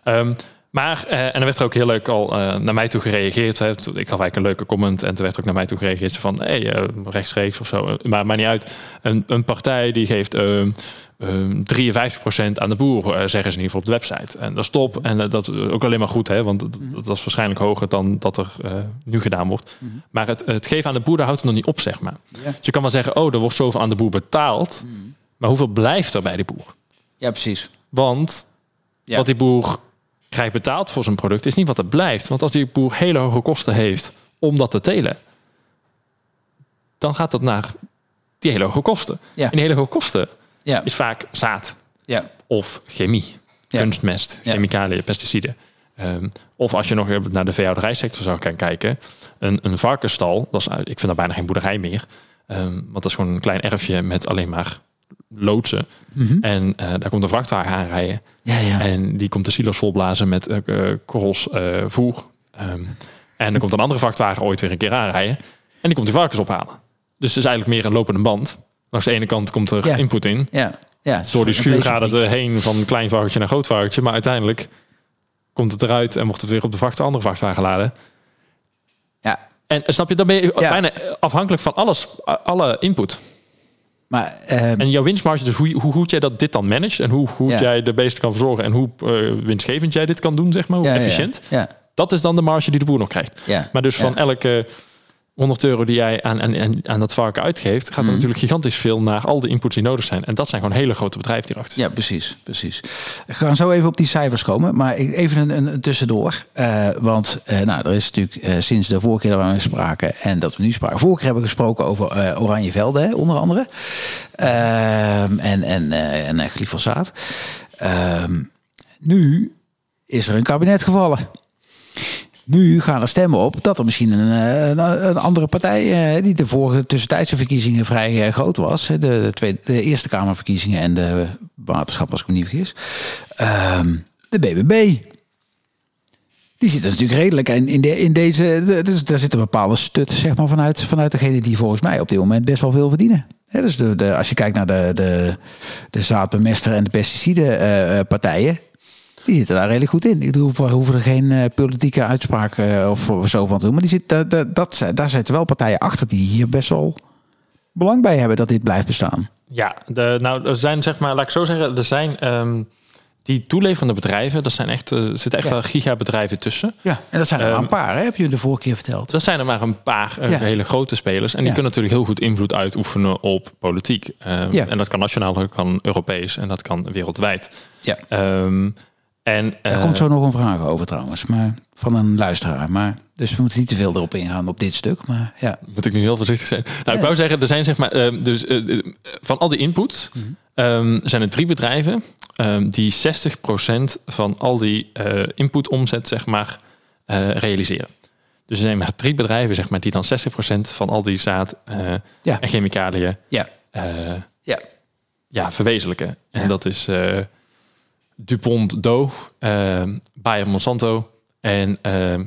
Ehm, maar, eh, en er werd er ook heel leuk al eh, naar mij toe gereageerd. Hè. Ik gaf eigenlijk een leuke comment. En toen werd er ook naar mij toe gereageerd. Van, hé, hey, eh, rechtstreeks of zo. Maar maakt niet uit. Een, een partij die geeft ehm, ehm, 53% aan de boer, zeggen ze in ieder geval op de website. En dat is top. En dat is ook alleen maar goed, hè. Want dat, dat is waarschijnlijk hoger dan dat er nu gedaan wordt. Maar het, het geven aan de boer, daar houdt het nog niet op, zeg maar. Dus je kan wel zeggen, oh, er wordt zoveel aan de boer betaald. Maar hoeveel blijft er bij die boer? ja, precies. Want Ja. wat die boer krijgt betaald voor zijn product is niet wat er blijft. Want als die boer hele hoge kosten heeft om dat te telen, dan gaat dat naar die hele hoge kosten. Ja. En die hele hoge kosten Ja, is vaak zaad ja, of chemie, kunstmest, chemicaliën, pesticiden. Ehm, of als je nog naar de veehouderijsector zou gaan kijken, een, een varkensstal, dat is, ik vind dat bijna geen boerderij meer, Ehm, want dat is gewoon een klein erfje met alleen maar loodsen. En eh, daar komt een vrachtwagen aanrijden. ja, ja. En die komt de silo's volblazen met eh, korrels voer. Ehm, en dan komt een andere vrachtwagen ooit weer een keer aanrijden. En die komt die varkens ophalen. Dus het is eigenlijk meer een lopende band. Langs de ene kant komt er Ja. input in. ja. ja Door die schuur gaat het heen van klein varkentje naar groot varkentje. Maar uiteindelijk komt het eruit en wordt het weer op de vracht, de andere vrachtwagen geladen. Ja, En snap je, dan ben je bijna afhankelijk van alles, alle input. Maar ehm, En jouw winstmarge, dus hoe, hoe goed jij dat dit dan managt en hoe goed Ja. jij de beesten kan verzorgen en hoe eh, winstgevend jij dit kan doen, zeg maar, hoe ja, efficiënt. Ja, Dat is dan de marge die de boer nog krijgt. Maar dus van elke 100 euro die jij aan, aan, aan- dat varken uitgeeft, gaat er Mhm. natuurlijk gigantisch veel naar al de inputs die nodig zijn. En dat zijn gewoon hele grote bedrijven die erachter Ja, precies, precies. We gaan zo even op die cijfers komen, maar even een, een, tussendoor. Eh, want eh, nou, er is natuurlijk eh, sinds de vorige keer dat we spraken en dat we nu spraken. Vorige keer hebben we gesproken over oranje velden, hè, onder andere. Ehm, en, en, en glyfosaat. Ehm, nu is er een kabinet gevallen. Nu gaan er stemmen op dat er misschien een, eh, een, andere partij, eh, die de vorige tussentijdse verkiezingen vrij eh, groot was, de, de, tweede, de Eerste Kamerverkiezingen en de waterschap, als ik me niet vergis, ehm, de BBB. Die zitten natuurlijk redelijk in, in, de, in deze. de- Dus daar zit een bepaalde stut zeg maar, vanuit, vanuit degene die volgens mij op dit moment best wel veel verdienen. Dus de, de, als je kijkt naar de, de, de zaadbemester en de pesticidenpartijen, die zitten daar redelijk goed in. Ik bedoel, we hoeven er geen eh, politieke uitspraak eh, of, zo van te doen. Maar die zit, dat, dat, daar zitten wel partijen achter die hier best wel belang bij hebben dat dit blijft bestaan. Ja, de, nou, er zijn zeg maar, laat ik zo zeggen, er zijn ehm, die toeleverende bedrijven, dat zijn echt, eh, er zitten echt Ja. wel gigabedrijven tussen. Ja, en dat zijn er maar Ehm, een paar, hè? heb je de vorige keer verteld. Dat zijn er maar een paar Ja. hele grote spelers. En die Ja. kunnen natuurlijk heel goed invloed uitoefenen op politiek. Ehm, Ja. En dat kan nationaal, dat kan Europees en dat kan wereldwijd. Ja. En, eh, komt zo nog een vraag over trouwens, maar van een luisteraar. Maar, dus we moeten niet te veel erop ingaan op dit stuk. Maar ja, Moet ik nu heel voorzichtig zijn? Nou, Ja. ik wou zeggen, er zijn zeg maar, ehm, dus eh, eh, van al die inputs Mhm. ehm, zijn er drie bedrijven ehm, die 60% van al die eh input omzet zeg maar eh, realiseren. Dus er zijn maar drie bedrijven zeg maar die dan 60% van al die zaad eh, Ja. en chemicaliën ja, eh, ja. ja, verwezenlijken. En dat is eh, DuPont Doe, eh, Bayer Monsanto en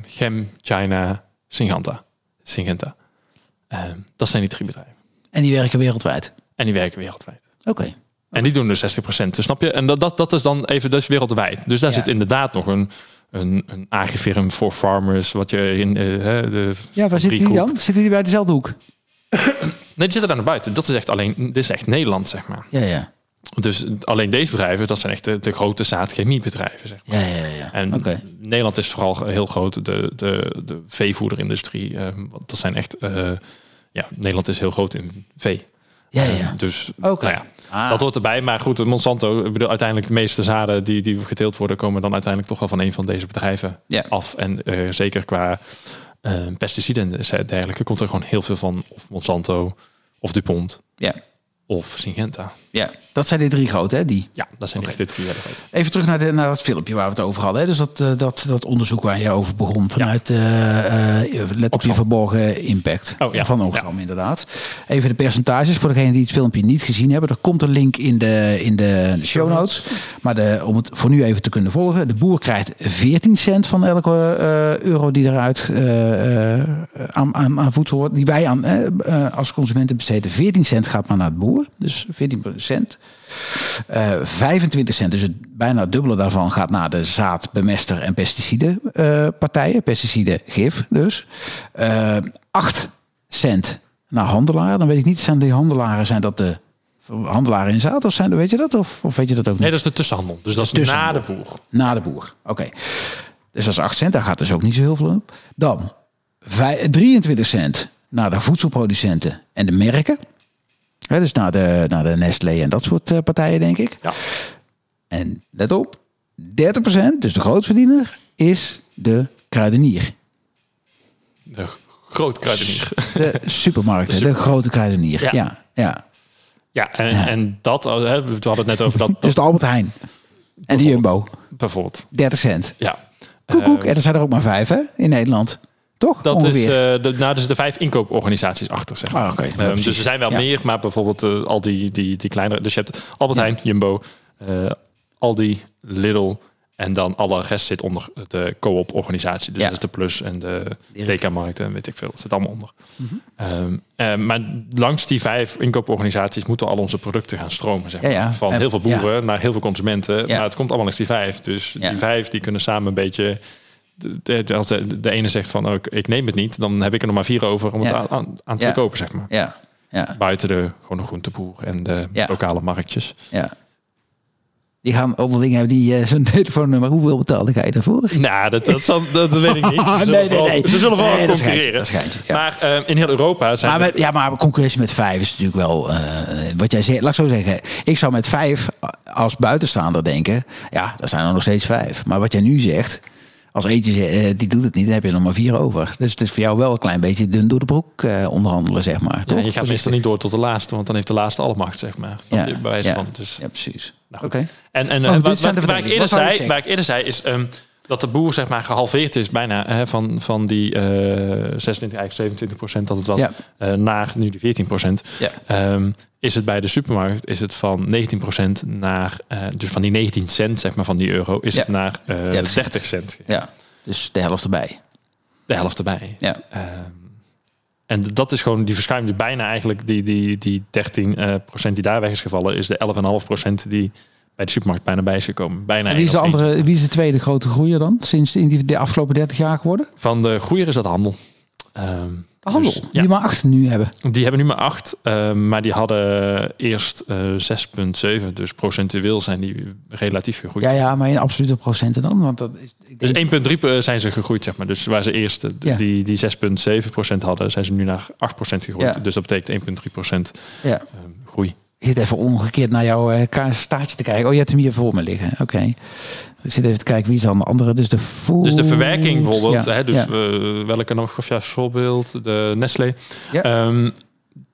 Chem China Syngenta. Syngenta. Eh, dat zijn die drie bedrijven. En die werken wereldwijd. En die werken wereldwijd. Oké. En die doen dus 60%. Dus snap je? En dat, dat, dat is dan even, dat is wereldwijd. Dus daar Ja. zit inderdaad nog een, een, een agrifirm voor farmers, wat je in eh, de. Ja, waar zit die dan? Zitten die bij dezelfde hoek? Nee, die zitten daar naar buiten. Dat is echt alleen, dit is echt Nederland, zeg maar. Ja, ja. Dus alleen deze bedrijven, dat zijn echt de, de grote zaadchemiebedrijven, zeg maar. Ja, ja, ja. En. Nederland is vooral heel groot, de, de, de veevoederindustrie. eh, want dat zijn echt, eh, ja, Nederland is heel groot in vee. Ja, ja. dus Oké. nou ja, Ah. dat hoort erbij. Maar goed, Monsanto, ik bedoel, uiteindelijk de meeste zaden die, die geteeld worden, komen dan uiteindelijk toch wel van een van deze bedrijven Ja. af. En eh, zeker qua eh, pesticiden en dergelijke komt er gewoon heel veel van. Of Monsanto of DuPont. Ja. Of Syngenta. Ja, dat zijn de drie grote, hè? Die. Ja, dat zijn echt de drie hele grote. Even terug naar, de, naar dat filmpje waar we het over hadden. Hè? Dus dat, eh, dat, dat onderzoek waar je over begon vanuit eh, eh, let op je verborgen impact Oh, ja. van Oxfam inderdaad. Even de percentages voor degenen die het filmpje niet gezien hebben. Er komt een link in de, in de show notes. Maar de, om het voor nu even te kunnen volgen. De boer krijgt 14 cent van elke euro die eruit aan, aan, aan voedsel wordt. Die wij aan, als consumenten besteden. 14 cent gaat maar naar het boer. Dus 14 cent. Eh, 25 cent, dus het bijna het dubbele daarvan, gaat naar de zaad, bemester en pesticidenpartijen. pesticiden, gif dus. Eh 8 cent naar handelaren. Dan weet ik niet, zijn die handelaren, zijn dat de handelaren in zaad of zijn weet je dat? Of, of weet je dat ook niet? Nee, dat is de tussenhandel. Dus dat is na de boer. Na de boer. Oké. Dus dat is 8 cent, daar gaat dus ook niet zo heel veel op. Dan vij- 23 cent naar de voedselproducenten en de merken. Dus naar de, naar de Nestlé en dat soort eh, partijen, denk ik. Ja. En let op, 30%, dus de grootverdiener, is de kruidenier. De groot kruidenier. De supermarkten, <laughs> de, grote kruidenier. Ja, Ja. ja. Ja, en, en dat, hè, we hadden het net over dat, <laughs> Dus de Albert Heijn en de Jumbo, bijvoorbeeld. 30 cent. Ja. Koekoek, Eh, en er zijn er ook maar vijf hè, in Nederland. Toch? dat Ongeveer. is uh, de, nou, dus de vijf inkooporganisaties achter, zeg maar. Ah. Ehm, dus er zijn wel Ja. meer, maar bijvoorbeeld eh, al die, die, die kleinere. Dus je hebt Albert Heijn, Jumbo, eh, Aldi, Lidl. En dan alle rest zit onder de co-op-organisatie. Dus Ja. dat is de Plus en de. DK-markt en weet ik veel. Dat zit allemaal onder. Mhm. Ehm, eh, maar langs die vijf inkooporganisaties moeten al onze producten gaan stromen. Zeg maar. Ja, ja. Van heel veel boeren naar heel veel consumenten. Maar het komt allemaal langs die vijf. Dus die vijf die kunnen samen een beetje... Als de, de ene zegt van oh, ik, neem het niet, dan heb ik er nog maar vier over om het aan, aan, aan te Ja. verkopen, zeg maar. Ja, ja, Buiten de gewoon de groenteboer en de lokale marktjes. ja. Die gaan onderling hebben die eh, zo'n <laughs> telefoonnummer. Hoeveel betaalde ga je daarvoor? Nou, dat, dat, zal, dat weet ik niet. <laughs> Ze zullen Nee, nee, vooral, nee. Ze zullen Nee, concurreren. Maar eh, in heel Europa zijn Maar er- ja, maar concurrentie met vijf is natuurlijk wel eh, wat jij zegt. Laat ik zo zeggen. Ik zou met vijf als buitenstaander denken. Ja, er zijn er nog steeds vijf. Maar wat jij nu zegt. Als eentje ze- eh, die doet het niet, dan heb je er nog maar vier over. Dus het is voor jou wel een klein beetje dun door de broek eh, onderhandelen, zeg maar. Ja, toch? je gaat meestal niet door tot de laatste, want dan heeft de laatste alle macht, zeg maar. Ja, Ja, bij wijze ja, van. Dus, ja, precies. nou Oké. goed. En, en Oh, eh, wat, zijn de wat- waar, ik eerder zei, waar ik eerder zei, is ehm, dat de boer zeg maar gehalveerd is bijna hè, van, van die eh 26, eigenlijk 27 procent dat het was, Ja. eh, naar nu die 14 procent. Ja. Ehm, is het bij de supermarkt is het van 19 procent naar, eh, dus van die 19 cent zeg maar van die euro, is Ja. het naar eh 30 cent. 30 cent. Ja, dus de helft erbij. De helft erbij. Ja. Ehm, en dat is gewoon die verschuiving die bijna eigenlijk die, die, die 13 eh, procent die daar weg is gevallen, is de 11,5 procent die bij de supermarkt bijna bij is gekomen. Bijna En wie is, de andere, wie is de tweede grote groeier dan? Sinds in die, de afgelopen 30 jaar geworden? Van de groeier is dat handel. Ehm, De handel. dus, Die maar acht nu hebben. die hebben nu maar 8, maar die hadden eerst eh 6,7. Dus procentueel zijn die relatief gegroeid. Ja, ja, maar in absolute procenten dan? Want dat is, ik Dus denk, 1,3 zijn ze gegroeid, zeg maar. Dus waar ze eerst eh, Ja. die, die 6,7% hadden, zijn ze nu naar 8% gegroeid. Ja. Dus dat betekent 1,3 ja. groei. Ik zit even omgekeerd naar jouw eh, staartje te kijken. Oh, je hebt hem hier voor me liggen. Oké. Ik zit even te kijken, wie is de andere? Dus de food... Dus de verwerking bijvoorbeeld, Ja, hè, dus ja. eh, welke nog, of ja, voorbeeld, de Nestlé, Ja. Ehm,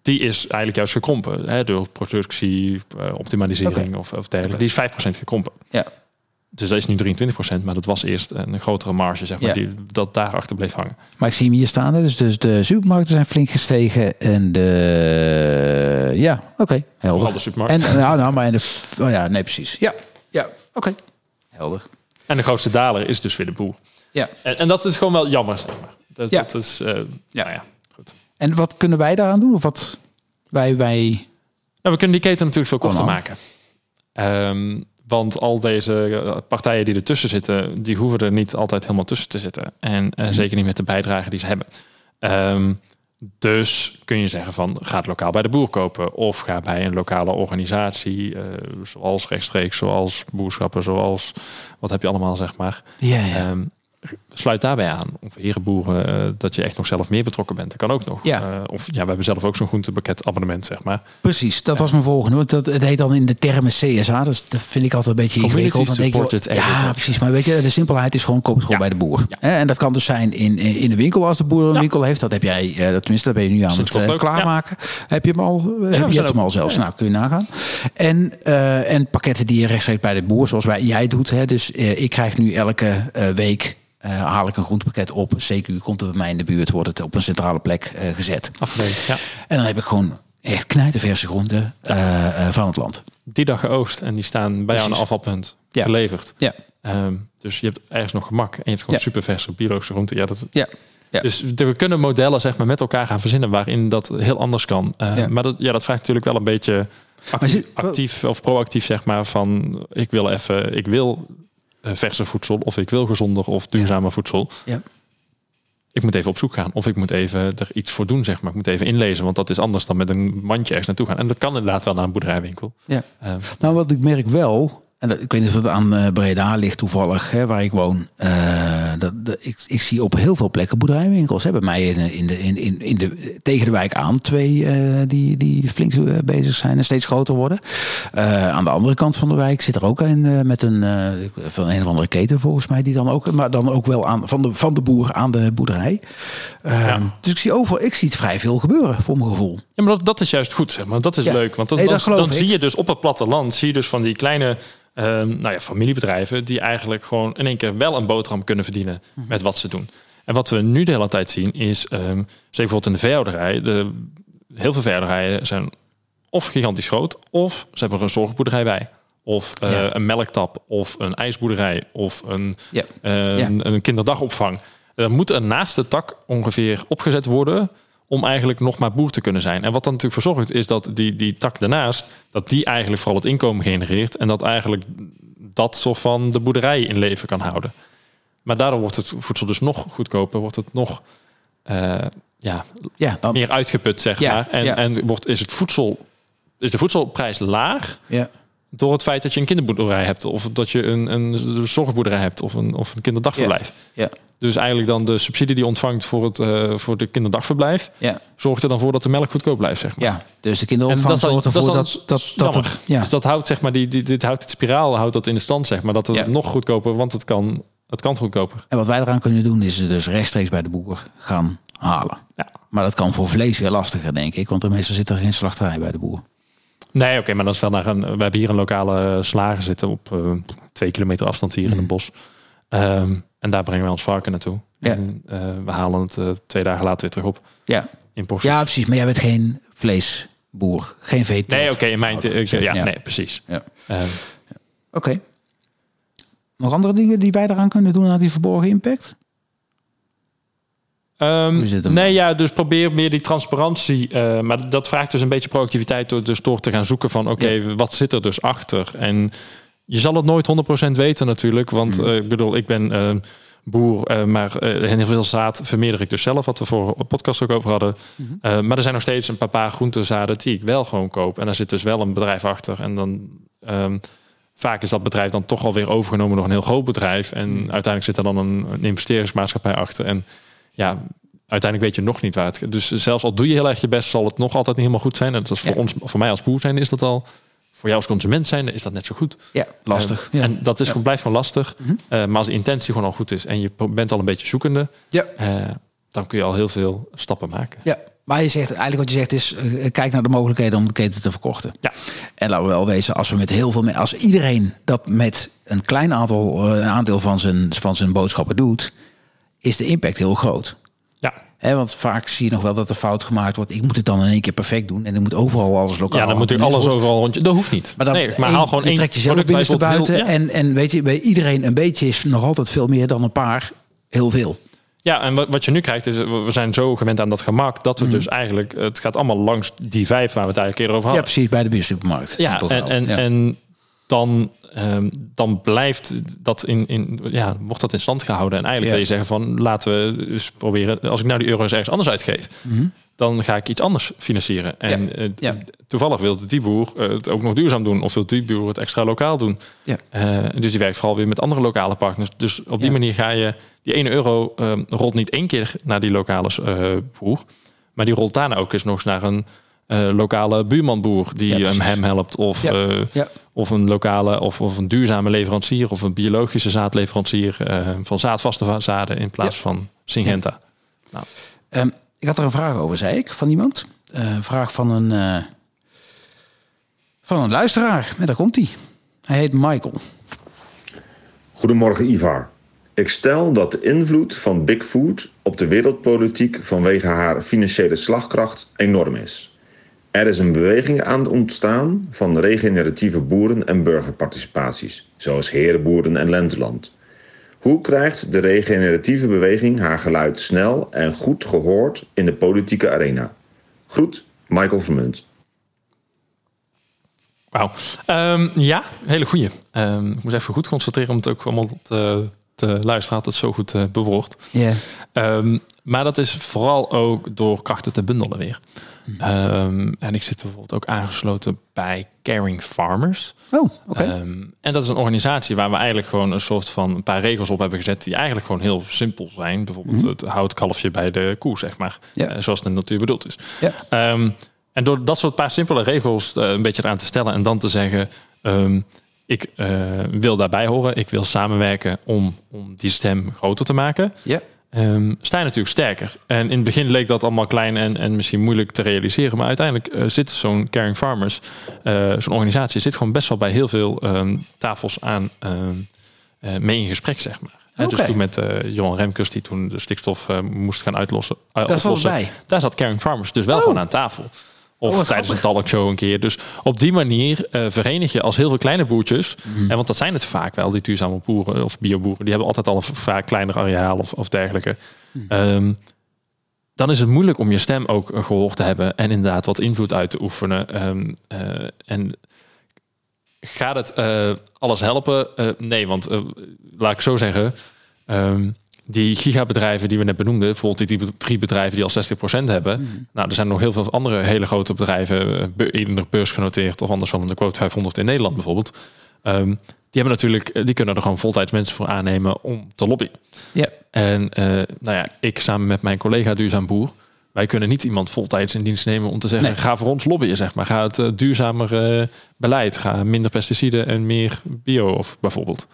die is eigenlijk juist gekrompen hè, door productie, eh, optimalisering of, of dergelijke. Die is 5% gekrompen. Ja. Dus dat is nu 23%, maar dat was eerst een grotere marge, zeg maar, Ja. die dat daarachter bleef hangen. Maar ik zie hem hier staan. Dus, dus de supermarkten zijn flink gestegen. En de... Ja, oké. helder. Vooral de supermarkt. En, nou, nou, maar in de... Oh ja, nee, precies. Ja, ja, oké. Helder. En de grootste daler is dus weer de boer. Ja. En, en dat is gewoon wel jammer, zeg maar. Dat, Ja. dat is, eh, Ja. Nou ja, goed. En wat kunnen wij daaraan doen? Of wat wij... wij... Nou, we kunnen die keten natuurlijk veel korter maken. Ehm, want al deze eh, partijen die ertussen zitten, die hoeven er niet altijd helemaal tussen te zitten. En eh, Mhm. zeker niet met de bijdrage die ze hebben. Ehm, dus kun je zeggen van ga het lokaal bij de boer kopen. Of ga bij een lokale organisatie, eh, zoals rechtstreeks, zoals boerschappen, zoals wat heb je allemaal zeg maar. Ja, ja. Ehm, sluit daarbij aan. Of herenboeren, eh, dat je echt nog zelf meer betrokken bent. Dat kan ook nog. Ja. Eh, of ja, we hebben zelf ook zo'n groentepakket abonnement, zeg maar. Precies, dat was mijn volgende. Want dat, het heet dan in de termen CSA. Dus dat vind ik altijd een beetje ingewikkeld. Dan denk je, supported ja, precies. Maar weet je, de simpelheid is gewoon, koop het gewoon Ja. bij de boer. En dat kan dus zijn in, in de winkel als de boer een winkel heeft. Dat heb jij, eh, dat- tenminste, dat ben je nu aan Sinds het klaarmaken. Heb je hem al? heb je hem al zelfs? Nou, kun je nagaan. En, en pakketten die je rechtstreeks bij de boer, zoals wij, jij doet. Hè. Dus ik krijg nu elke week... eh, haal ik een groentepakket op. CQ komt er bij mij in de buurt, wordt het op een centrale plek eh, gezet. Afgeleverd. Ja. En dan heb ik gewoon echt knijterverse groenten eh, eh, van het land. Die dag geoost en die staan bij jou aan Precies. een afvalpunt Ja. geleverd. Ja, Ehm, dus je hebt ergens nog gemak. En je hebt gewoon Ja. super verse biologische groenten. Ja, dat, ja. Ja. Dus we kunnen modellen zeg maar, met elkaar gaan verzinnen waarin dat heel anders kan. Eh, Ja. Maar dat, ja, dat vraagt natuurlijk wel een beetje actief, actief of proactief, zeg maar. Van ik wil even, ik wil verse voedsel of ik wil gezonder of duurzamer voedsel. Ja. Ik moet even op zoek gaan of ik moet even er iets voor doen, zeg maar. Ik moet even inlezen, want dat is anders dan met een mandje ergens naartoe gaan. En dat kan inderdaad wel naar een boerderijwinkel. Ja. Eh, Nou, wat ik merk wel, en dat, ik weet niet of het aan eh, Breda ligt toevallig, hè, waar ik woon. eh, dat, dat- ik, ik zie op heel veel plekken boerderijwinkels. Hè, bij mij in, in de, in, in, in de, tegen de wijk aan twee eh, die, die flink bezig zijn en steeds groter worden. Aan de andere kant van de wijk zit er ook een met een van een of andere keten volgens mij, die dan ook, maar dan ook wel aan, van, de, van de boer aan de boerderij. Ja. Dus ik zie overal, ik zie het vrij veel gebeuren voor mijn gevoel. Ja, maar dat, dat is juist goed, zeg maar. Dat is Ja. leuk. Want dan, Nee, dan, zie je dus op het platteland, zie je dus van die kleine ehm, nou ja, familiebedrijven die eigenlijk gewoon in één keer wel een boterham kunnen verdienen Mhm. met wat ze doen. En wat we nu de hele tijd zien is, ehm zeker bijvoorbeeld in de veehouderij, de, heel veel veehouderijen zijn of gigantisch groot, of ze hebben er een zorgboerderij bij. Of eh, Ja. een melktap, of een ijsboerderij, of een, Ja. eh, Ja. een, een kinderdagopvang. Er moet er naast de tak ongeveer opgezet worden om eigenlijk nog maar boer te kunnen zijn. En wat dan natuurlijk voor zorgt, is dat die, die tak daarnaast, dat die eigenlijk vooral het inkomen genereert en dat eigenlijk dat soort van de boerderij in leven kan houden. Maar daardoor wordt het voedsel dus nog goedkoper, wordt het nog eh, ja, Ja, dan, meer uitgeput, zeg Ja, maar. En, ja. en wordt, is, het voedsel, is de voedselprijs laag ja. Door het feit dat je een kinderboerderij hebt, of dat je een, een zorgboerderij hebt, of een, of een kinderdagverblijf. Ja. Dus eigenlijk dan de subsidie die je ontvangt voor het eh, voor de kinderdagverblijf, Ja. zorgt er dan voor dat de melk goedkoop blijft, zeg maar. Ja, dus de kinderopvang zorgt ervoor dat, dat, dat, dat, jammer. ja. Dus dat houdt zeg maar die, die dit houdt het spiraal houdt dat in de stand, zeg maar, dat het Ja. nog goedkoper, want het kan het kan goedkoper. En wat wij eraan kunnen doen is dus rechtstreeks bij de boer gaan halen. Ja. Maar dat kan voor vlees weer lastiger, denk ik. Want er meestal zit er geen slachterij bij de boer. Nee, oké, maar dat is wel naar een. We hebben hier een lokale slager zitten op eh, twee kilometer afstand hier in een bos. Ehm, en daar brengen wij ons varken naartoe. Ja. En eh, we halen het eh, twee dagen later weer terug op Ja. in portie. ja, precies. Maar jij bent geen vleesboer. Geen veeteelt. Nee, oké, in mijn. Ja. nee, precies. Ja. Ehm, Oké. Nog andere dingen die wij eraan kunnen doen aan die verborgen impact? Ehm, nee, ja, dus probeer meer die transparantie. eh, maar dat vraagt dus een beetje proactiviteit door, dus door te gaan zoeken van oké, wat zit er dus achter? En je zal het nooit 100% weten natuurlijk, want Hmm. eh, ik bedoel, ik ben eh, boer, eh, maar heel veel zaad vermeerder ik dus zelf, wat we voor podcast ook over hadden. Eh, maar er zijn nog steeds een paar paar groentezaden die ik wel gewoon koop. En daar zit dus wel een bedrijf achter. En dan ehm, vaak is dat bedrijf dan toch alweer overgenomen door een heel groot bedrijf. En Mhm. uiteindelijk zit er dan een, een investeringsmaatschappij achter. En ja, uiteindelijk weet je nog niet waar het. Dus zelfs al doe je heel erg je best, zal het nog altijd niet helemaal goed zijn. En dat is voor Ja. ons, voor mij als boer zijn, is dat al. Voor jou als consument zijn, is dat net zo goed. Ja, lastig. Eh, ja. En dat is, gewoon- blijft gewoon lastig. Mhm. Eh, maar als de intentie gewoon al goed is en je bent al een beetje zoekende, ja. eh, dan kun je al heel veel stappen maken. Ja, maar je zegt eigenlijk wat je zegt is: eh, kijk naar de mogelijkheden om de keten te verkorten. Ja. En laten we wel wezen, als we met heel veel als iedereen dat met een klein aantal eh, een aandeel van zijn, van zijn boodschappen doet, is de impact heel groot. Ja. Hè, want vaak zie je nog wel dat er fout gemaakt wordt. Ik moet het dan in één keer perfect doen en dan moet overal alles lokaal. Ja, dan moet ik alles overal rondje. Dat hoeft niet. Maar dan nee, maar één, haal gewoon je één trekt jezelf binnenste buiten. En, en weet je, bij iedereen een beetje is nog altijd veel meer dan een paar heel veel. Ja, en wat, wat je nu krijgt is, we zijn zo gewend aan dat gemak, dat we dus eigenlijk, het gaat allemaal langs die vijf waar we het eigenlijk eerder over Ja, hadden. precies, bij de buursupermarkt. Ja, en, Ja. en dan, ehm, dan blijft dat in, in, ja, wordt dat in stand gehouden. En eigenlijk Ja. wil je zeggen van laten we eens proberen, als ik nou die euro's ergens anders uitgeef, dan ga ik iets anders financieren. En eh, Ja. toevallig wilde die boer eh, het ook nog duurzaam doen, of wil die boer het extra lokaal doen. Ja. Eh, dus die werkt vooral weer met andere lokale partners. Dus op die manier ga je, die 1 euro ehm, rolt niet één keer naar die lokale eh, boer, maar die rolt daarna ook eens nog eens naar een eh, lokale buurmanboer die Ja, hem, helpt. Of, Ja. eh, Ja. of een lokale of, of een duurzame leverancier of een biologische zaadleverancier eh, van zaadvaste zaden in plaats Ja. van Syngenta. Ehm, ik had er een vraag over, zei ik, van iemand. Eh, Een vraag van een, eh, van een luisteraar. En daar komt hij. Hij heet Michael. Goedemorgen Ivar. Ik stel dat de invloed van Big Food op de wereldpolitiek vanwege haar financiële slagkracht enorm is. Er is een beweging aan het ontstaan van regeneratieve boeren- en burgerparticipaties, zoals Herenboeren en Lenteland. Hoe krijgt de regeneratieve beweging haar geluid snel en goed gehoord in de politieke arena? Groet, Michael Vermunt. Wauw. Ehm, ja, hele goeie. Ehm, ik moet even goed concentreren om het ook allemaal te, te luisteren. Had het zo goed eh bewoord. Ja. Ehm, maar dat is vooral ook door krachten te bundelen weer. Mhm. Ehm, en ik zit bijvoorbeeld ook aangesloten bij Caring Farmers. Oh, oké. Ehm, en dat is een organisatie waar we eigenlijk gewoon een soort van een paar regels op hebben gezet die eigenlijk gewoon heel simpel zijn. Bijvoorbeeld het houtkalfje bij de koe, zeg maar. Mhm. Ja. Eh, zoals de natuur bedoeld is. Ja. Ehm, en door dat soort paar simpele regels eh, een beetje eraan te stellen en dan te zeggen, ik eh, wil daarbij horen, ik wil samenwerken om, om die stem groter te maken. Ja. Sta je natuurlijk sterker. En in het begin leek dat allemaal klein en, en misschien moeilijk te realiseren. Maar uiteindelijk eh, zit zo'n Caring Farmers, eh, zo'n organisatie, zit gewoon best wel bij heel veel ehm, tafels aan ehm, eh, mee in gesprek, zeg maar. Oké. Dus toen met Johan Remkes, die toen de stikstof moest gaan uitlossen. Daar zat bij. Daar zat Caring Farmers dus wel Oh. gewoon aan tafel. Of Oh, tijdens een talkshow een keer. Dus op die manier eh, verenig je als heel veel kleine boertjes. Mhm. En want dat zijn het vaak wel, die duurzame boeren of bioboeren. Die hebben altijd al een vaak kleiner areaal of, of dergelijke. Mhm. Ehm, dan is het moeilijk om je stem ook eh, gehoord te hebben. En inderdaad wat invloed uit te oefenen. Ehm, eh, en gaat het alles helpen? Nee, want laat ik zo zeggen. ehm, die gigabedrijven die we net benoemden, bijvoorbeeld die drie bedrijven die al 60% hebben. Nou, er zijn nog heel veel andere hele grote bedrijven, eh, be- in de beurs genoteerd of anders van de quote 500 in Nederland bijvoorbeeld. Ehm, die hebben natuurlijk, eh, die kunnen er gewoon voltijds mensen voor aannemen om te lobbyen. Ja. En eh, nou ja, ik samen met mijn collega Duurzaam Boer, wij kunnen niet iemand voltijds in dienst nemen om te zeggen, Nee. ga voor ons lobbyen, zeg maar. Ga het eh, duurzamer eh, beleid, ga minder pesticiden en meer bio of bijvoorbeeld.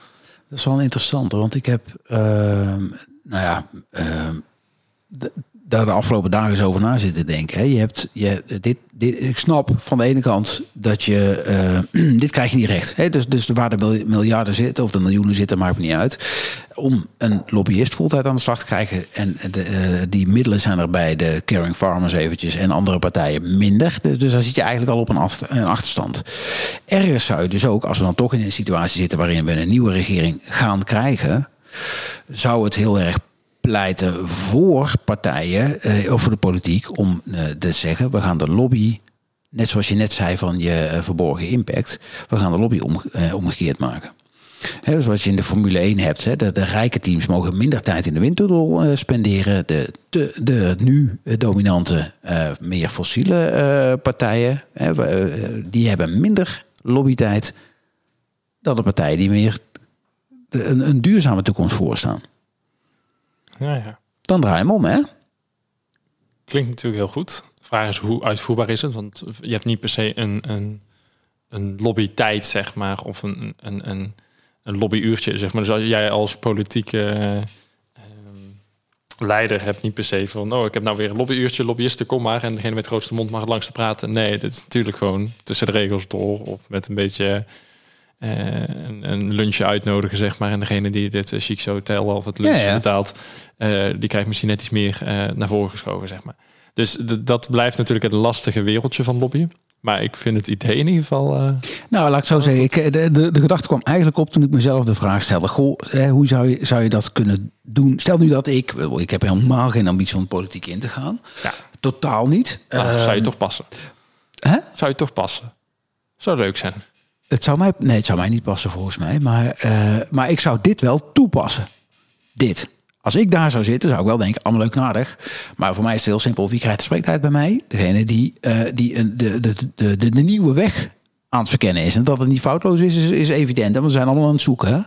Dat is wel interessant, want ik heb, ehm, nou ja, d- daar de afgelopen dagen eens over na zitten denken. Hè. Je hebt, je, dit, dit, ik snap van de ene kant dat je, eh, <clears throat> dit krijg je niet recht. Hè. Dus, dus waar de mil- miljarden zitten of de miljoenen zitten, maakt niet uit. Om een lobbyist fulltime aan de slag te krijgen. En de, eh, die middelen zijn er bij de Caring Farmers eventjes en andere partijen minder. Dus, dus daar zit je eigenlijk al op een, een achterstand. Ergens zou je dus ook, als we dan toch in een situatie zitten waarin we een nieuwe regering gaan krijgen, zou het heel erg pleiten voor partijen eh, of voor de politiek om eh, te zeggen: we gaan de lobby, net zoals je net zei van je eh, verborgen impact, we gaan de lobby om, eh, omgekeerd maken. Hè, zoals je in de Formule 1 hebt, de, de rijke teams mogen minder tijd in de windtunnel spenderen. De, de, nu dominante, meer fossiele partijen, die hebben minder lobbytijd dan de partijen die meer een, een duurzame toekomst voorstaan. Ja, ja. Dan draai je hem om, hè? Klinkt natuurlijk heel goed. De vraag is hoe uitvoerbaar is het? Want je hebt niet per se een, een, een lobbytijd, zeg maar, of een, een, een, een lobbyuurtje, zeg maar. Dus als jij als politieke eh, ehm, leider hebt niet per se van, oh, ik heb nou weer een lobbyuurtje, lobbyisten, kom maar. En degene met de grootste mond mag het langste praten. Nee, dit is natuurlijk gewoon tussen de regels door of met een beetje een, een lunchje uitnodigen, zeg maar. En degene die dit uh, chic hotel of het lunch Ja, ja. betaalt, eh, die krijgt misschien net iets meer eh, naar voren geschoven, zeg maar. Dus dat blijft natuurlijk het lastige wereldje van lobbyen. Maar ik vind het idee in ieder geval... eh, Nou, laat ik zo zeggen. Ik, eh, de, de, de gedachte kwam eigenlijk op toen ik mezelf de vraag stelde. Goh, hè, hoe zou je, zou je dat kunnen doen? Stel nu dat ik, ik heb helemaal geen ambitie om politiek in te gaan. Ja. Totaal niet. nou, Eh, zou je toch passen? hè? Zou je toch passen? Zou leuk zijn. Het zou mij, nee, het zou mij niet passen volgens mij. Maar, eh, maar ik zou dit wel toepassen. Dit. Als ik daar zou zitten, zou ik wel denken, allemaal leuk en aardig. Maar voor mij is het heel simpel. Wie krijgt de spreektijd bij mij? Degene die, eh, die de, de, de, de, de nieuwe weg aan het verkennen is. En dat het niet foutloos is, is, is evident. Want we zijn allemaal aan het zoeken. Hè?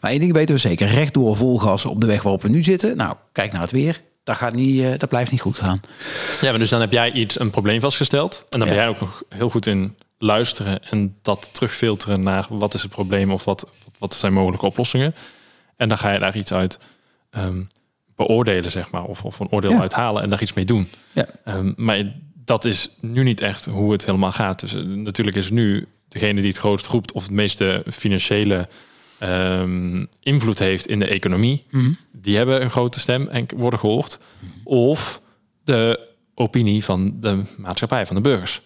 Maar één ding weten we zeker. Rechtdoor vol gas op de weg waarop we nu zitten. Nou, kijk naar het weer. Dat, gaat niet, eh, dat blijft niet goed gaan. Ja, maar dus dan heb jij iets, een probleem vastgesteld. En dan ben jij ook nog heel goed in luisteren en dat terugfilteren naar wat is het probleem of wat, wat zijn mogelijke oplossingen. En dan ga je daar iets uit ehm, beoordelen, zeg maar, of, of een oordeel Ja. uithalen en daar iets mee doen. Ja. Ehm, maar dat is nu niet echt hoe het helemaal gaat. Dus eh, natuurlijk is nu degene die het grootst roept of het meeste financiële ehm, invloed heeft in de economie, die hebben een grote stem en worden gehoord. Of de opinie van de maatschappij, van de burgers.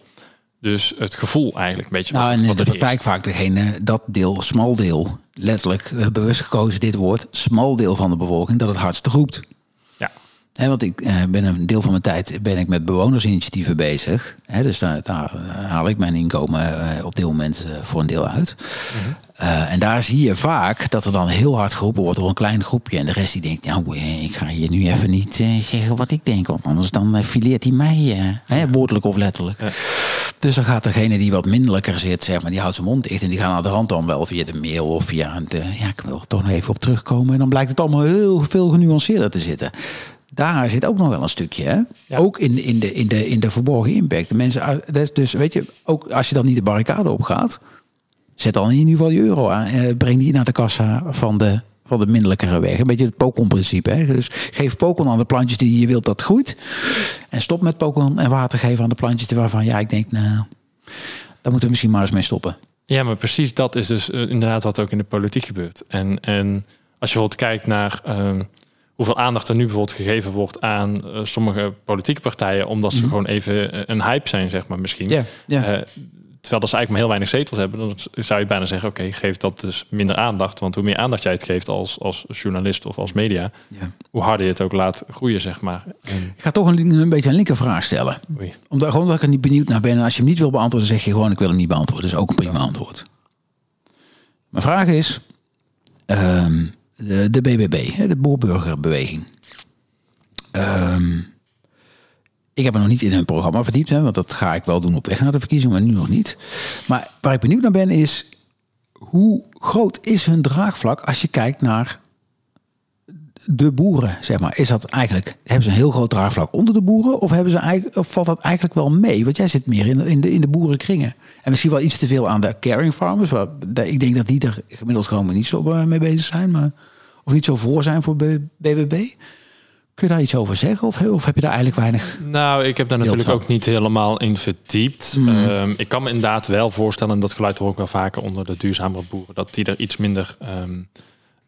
Dus het gevoel eigenlijk een beetje. Nou, wat, en in wat de praktijk vaak degene, dat deel, smal deel, letterlijk eh, bewust gekozen dit woord, smal deel van de bevolking, dat het hardst roept. Ja. Hè, want ik eh, ben een deel van mijn tijd ben ik met bewonersinitiatieven bezig. Dus daar, daar eh, haal ik mijn inkomen op dit moment voor een deel uit. Eh, en daar zie je vaak dat er dan heel hard geroepen wordt door een klein groepje. En de rest die denkt, nou, ik ga hier nu even niet zeggen wat ik denk. Want anders dan fileert hij mij, hè, woordelijk of letterlijk. Dus dan gaat degene die wat minderlijker zit, zeg maar, die houdt zijn mond dicht. En die gaan aan de rand dan wel via de mail of via de... Ja, ik wil er toch nog even op terugkomen. En dan blijkt het allemaal heel veel genuanceerder te zitten. Daar zit ook nog wel een stukje, hè? Ja. Ook in, in, de, in, de, in de verborgen impact. De mensen, is dus weet je, ook als je dan niet de barricade op gaat, zet dan in ieder geval je euro aan. Eh, breng die naar de kassa van de, van de minderlijkere weg. Een beetje het Pokon-principe. Dus geef Pokon aan de plantjes die je wilt dat groeit. En stop met Pokon en water geven aan de plantjes die waarvan ja, ik denk, nou, daar moeten we misschien maar eens mee stoppen. Ja, maar precies dat is dus eh, inderdaad wat ook in de politiek gebeurt. En, en als je bijvoorbeeld kijkt naar ehm, hoeveel aandacht er nu bijvoorbeeld gegeven wordt aan eh, sommige politieke partijen, omdat ze gewoon even eh, een hype zijn, zeg maar misschien. Ja, terwijl dat ze eigenlijk maar heel weinig zetels hebben, dan zou je bijna zeggen: oké, geef dat dus minder aandacht. Want hoe meer aandacht jij het geeft als, als journalist of als media, ja. hoe harder je het ook laat groeien, zeg maar. En, Ik ga toch een, een beetje een linkervraag stellen. oei. Omdat, gewoon dat ik er niet benieuwd naar ben. En als je hem niet wil beantwoorden, zeg je gewoon ik wil hem niet beantwoorden. Dat is ook een prima antwoord. Mijn vraag is, ehm, de, de BBB, de Boerburgerbeweging. Ehm, ik heb me nog niet in hun programma verdiept, hè, want dat ga ik wel doen op weg naar de verkiezingen, maar nu nog niet. Maar waar ik benieuwd naar ben is, hoe groot is hun draagvlak als je kijkt naar de boeren, zeg maar, is dat eigenlijk, hebben ze een heel groot draagvlak onder de boeren? Of, hebben ze eigenlijk, of valt dat eigenlijk wel mee? Want jij zit meer in de, in de, in de boerenkringen. En misschien wel iets te veel aan de caring farmers. Waar, ik denk dat die er gemiddeld gewoon niet zo eh, mee bezig zijn. Maar, of niet zo voor zijn voor BBB. Kun je daar iets over zeggen? Of, of heb je daar eigenlijk weinig... Nou, ik heb daar natuurlijk van. ook niet helemaal in verdiept. Ehm, ik kan me inderdaad wel voorstellen, en dat geluid hoor ik wel vaker onder de duurzamere boeren, dat die er iets minder ehm,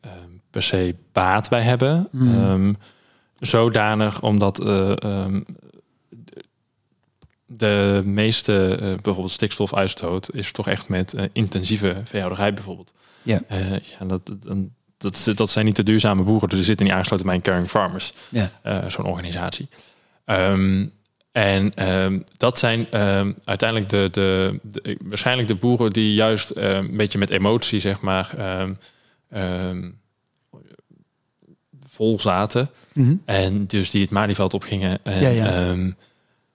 ehm, per se baat bij hebben. Ehm, zodanig omdat eh, de- meeste eh, bijvoorbeeld stikstofuitstoot is toch echt met eh, intensieve veehouderij bijvoorbeeld. Ja, Eh, ja, dat, dat, dat, dat zijn niet de duurzame boeren, dus ze zitten niet aangesloten bij een Caring Farmers ja. eh, zo'n organisatie. Ehm, en ehm, dat zijn ehm, uiteindelijk de, de, de- waarschijnlijk de boeren die juist ehm, een beetje met emotie, zeg maar, vol zaten. Mhm. En dus die het Malieveld opgingen. En, Ja, ja.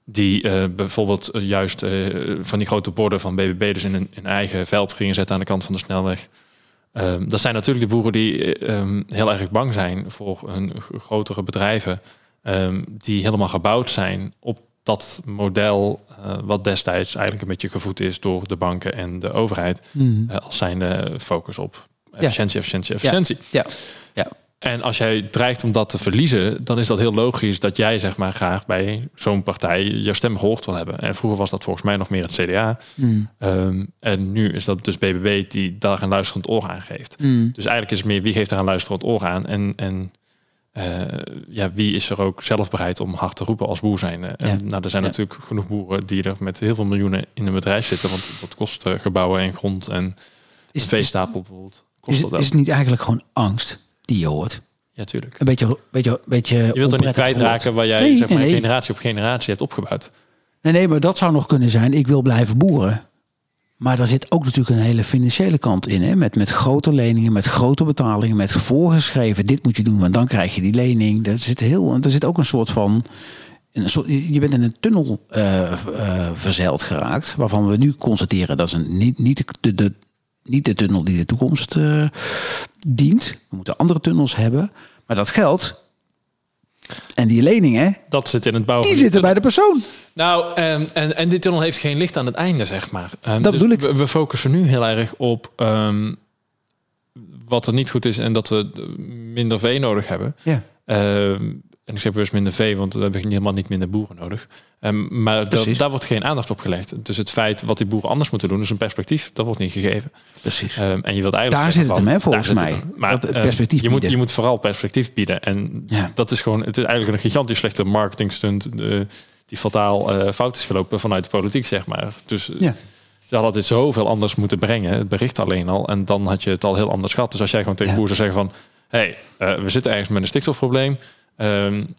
die eh, bijvoorbeeld eh, juist eh, van die grote borden van BBB dus in een, in eigen veld gingen zetten aan de kant van de snelweg. Ehm, dat zijn natuurlijk de boeren die eh, ehm, heel erg bang zijn voor een g- grotere bedrijven. ehm, die helemaal gebouwd zijn op dat model eh, wat destijds eigenlijk een beetje gevoed is door de banken en de overheid. Mhm. eh, als zijn de focus op efficiëntie, efficiëntie, efficiëntie. ja. ja. En als jij dreigt om dat te verliezen, dan is dat heel logisch dat jij zeg maar graag bij zo'n partij je stem gehoord wil hebben. En vroeger was dat volgens mij nog meer het CDA. Mhm. Ehm, en nu is dat dus BBB die daar een luisterend oor aan geeft. Mhm. Dus eigenlijk is het meer wie geeft daar een luisterend oor aan en, en eh, ja, wie is er ook zelf bereid om hard te roepen als boer zijn. En Ja. nou, er zijn Ja. natuurlijk genoeg boeren die er met heel veel miljoenen in een bedrijf zitten, want dat kost eh, gebouwen en grond en Is, is, veestapel bijvoorbeeld. Kost is, dat is het niet eigenlijk gewoon angst die je hoort? Ja, tuurlijk. Een beetje, beetje, beetje Je wilt er niet kwijtraken waar jij Nee, zeg maar, nee, nee. generatie op generatie hebt opgebouwd. Nee, nee, maar dat zou nog kunnen zijn. Ik wil blijven boeren. Maar daar zit ook natuurlijk een hele financiële kant in. Hè? Met, met grote leningen, met grote betalingen, met voorgeschreven: dit moet je doen, want dan krijg je die lening. Er zit, heel, er zit ook een soort van. Een soort, je bent in een tunnel uh, uh, verzeild geraakt. Waarvan we nu constateren dat is een, niet, niet, de, de, niet de tunnel die de toekomst uh, dient. We moeten andere tunnels hebben. Maar dat geld en die leningen, dat zit in het bouwen. Die zitten bij de persoon. Nou, en, en, en die tunnel heeft geen licht aan het einde, zeg maar. Um, dat dus bedoel ik. We, we, focussen nu heel erg op um, wat er niet goed is en dat we minder vee nodig hebben. Ja. Um, en ik zeg bewust minder vee, want we hebben helemaal niet minder boeren nodig. Um, maar dat, daar wordt geen aandacht op gelegd. Dus het feit wat die boeren anders moeten doen, is een perspectief, dat wordt niet gegeven. Precies. Um, en je wilt eigenlijk. Daar zit het hem, hè, volgens mij. Maar dat het perspectief um, je, moet, je moet vooral perspectief bieden. En ja. dat is gewoon, het is eigenlijk een gigantisch slechte marketingstunt. De, die fataal uh, fout is gelopen vanuit de politiek, zeg maar. Dus ja. ze hadden dit zoveel anders moeten brengen, het bericht alleen al. En dan had je het al heel anders gehad. Dus als jij gewoon tegen ja. boeren zou zeggen van... hé, hey, uh, we zitten ergens met een stikstofprobleem. Um,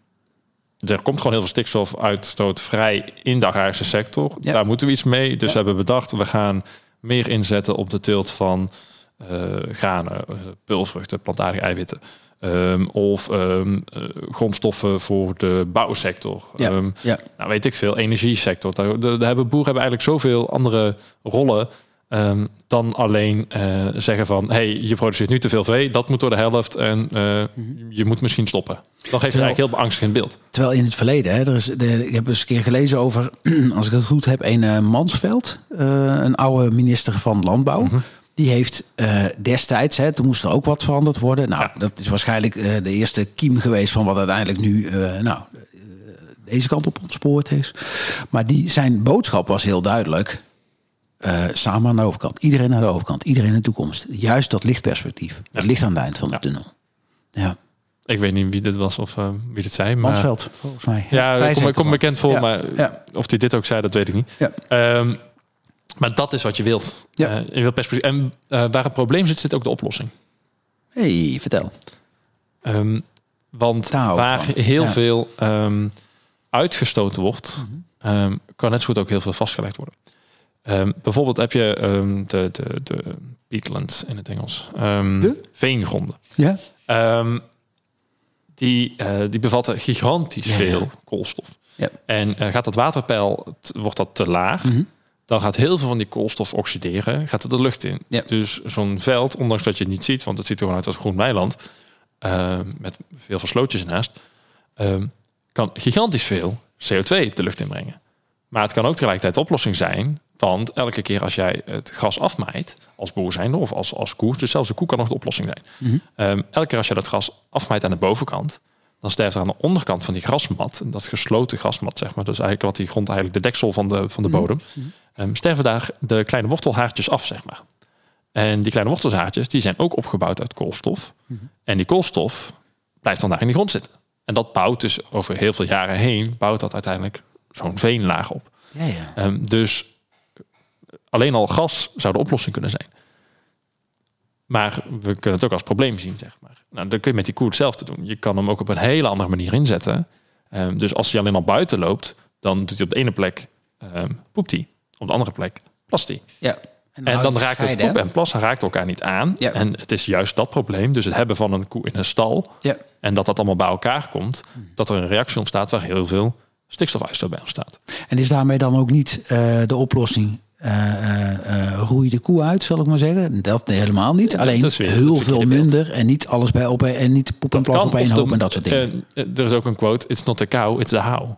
er komt gewoon heel veel stikstofuitstoot vrij in de agrarische sector. Ja. Daar moeten we iets mee. Dus we hebben bedacht, we gaan meer inzetten op de teelt van uh, granen, uh, pulvruchten, plantaardige eiwitten. Um, of um, uh, grondstoffen voor de bouwsector. Ja. Um, ja. nou, weet ik veel, energiesector. Daar, daar hebben boeren hebben eigenlijk zoveel andere rollen Um, dan alleen uh, zeggen van... hey, je produceert nu te veel vee, dat moet door de helft... en uh, mm -hmm. je moet misschien stoppen. Dan geeft het eigenlijk heel beangstigend beeld. Terwijl in het verleden... Hè, er is de, ik heb eens een keer gelezen over... <clears throat> als ik het goed heb, een uh, Mansveld... een oude minister van Landbouw... -hmm. Die heeft destijds, hè, toen moest er ook wat veranderd worden. Nou, ja. dat is waarschijnlijk de eerste kiem geweest... van wat uiteindelijk nu... nou, deze kant op ontspoord is. Maar die, zijn boodschap was heel duidelijk... Uh, samen aan de overkant. Iedereen naar de overkant. Iedereen in de toekomst. Juist dat lichtperspectief. Ja. Het ligt aan het eind van de ja. tunnel. Ja. Ik weet niet wie dit was of uh, wie dit zei. Maar... Mansveld, volgens mij. Ja, ja ik kom, kom bekend voor. Maar of hij dit ook zei, dat weet ik niet. Ja. Um, maar dat is wat je wilt. Ja. Uh, je wilt perspectief. En waar het probleem zit, zit ook de oplossing. hey, vertel. Um, want waar van. heel veel um, uitgestoten wordt, um, kan net zo goed ook heel veel vastgelegd worden. Um, bijvoorbeeld heb je um, de, de, de peatlands in het Engels. Um, De? Veengronden. Ja? Die, uh, die bevatten gigantisch Ja, veel koolstof. Ja. En uh, gaat dat waterpeil, wordt dat te laag, Mhm. dan gaat heel veel van die koolstof oxideren, gaat het de lucht in. Ja. Dus zo'n veld, ondanks dat je het niet ziet, want het ziet er gewoon uit als groen weiland, uh, met veel verslootjes ernaast, kan gigantisch veel CO2 de lucht inbrengen. Maar het kan ook tegelijkertijd de oplossing zijn. Want elke keer als jij het gras afmaait, als boer zijnde of als, als koe, dus zelfs de koe kan nog de oplossing zijn. Mhm. Um, elke keer als je dat gras afmaait aan de bovenkant, dan sterft er aan de onderkant van die grasmat, dat gesloten grasmat, zeg maar, dus eigenlijk wat die grond eigenlijk de deksel van de, van de Mhm. bodem, um, sterven daar de kleine wortelhaartjes af, zeg maar. En die kleine wortelhaartjes, die zijn ook opgebouwd uit koolstof. Mhm. En die koolstof blijft dan daar in die grond zitten. En dat bouwt dus over heel veel jaren heen, bouwt dat uiteindelijk zo'n veenlaag op. Ja, ja. Um, dus alleen al gas zou de oplossing kunnen zijn. Maar we kunnen het ook als probleem zien, zeg maar. Nou, dan kun je met die koe hetzelfde doen. Je kan hem ook op een hele andere manier inzetten. Um, dus als hij alleen al buiten loopt, dan doet hij op de ene plek um, poept hij. Op de andere plek plast hij. ja. En dan raakt het poep en plas raakt elkaar niet aan. Ja. En het is juist dat probleem. Dus het hebben van een koe in een stal. Ja. En dat dat allemaal bij elkaar komt. Dat er een reactie ontstaat waar heel veel stikstofuitstoot bij ontstaat. En is daarmee dan ook niet uh, de oplossing roei de koe uit, zal ik maar zeggen? Dat helemaal niet. Alleen dat is weer heel veel minder en niet alles bij op en niet poep en plas op één hoop en dat soort dingen. eh, er is ook een quote: It's not the cow, it's the how.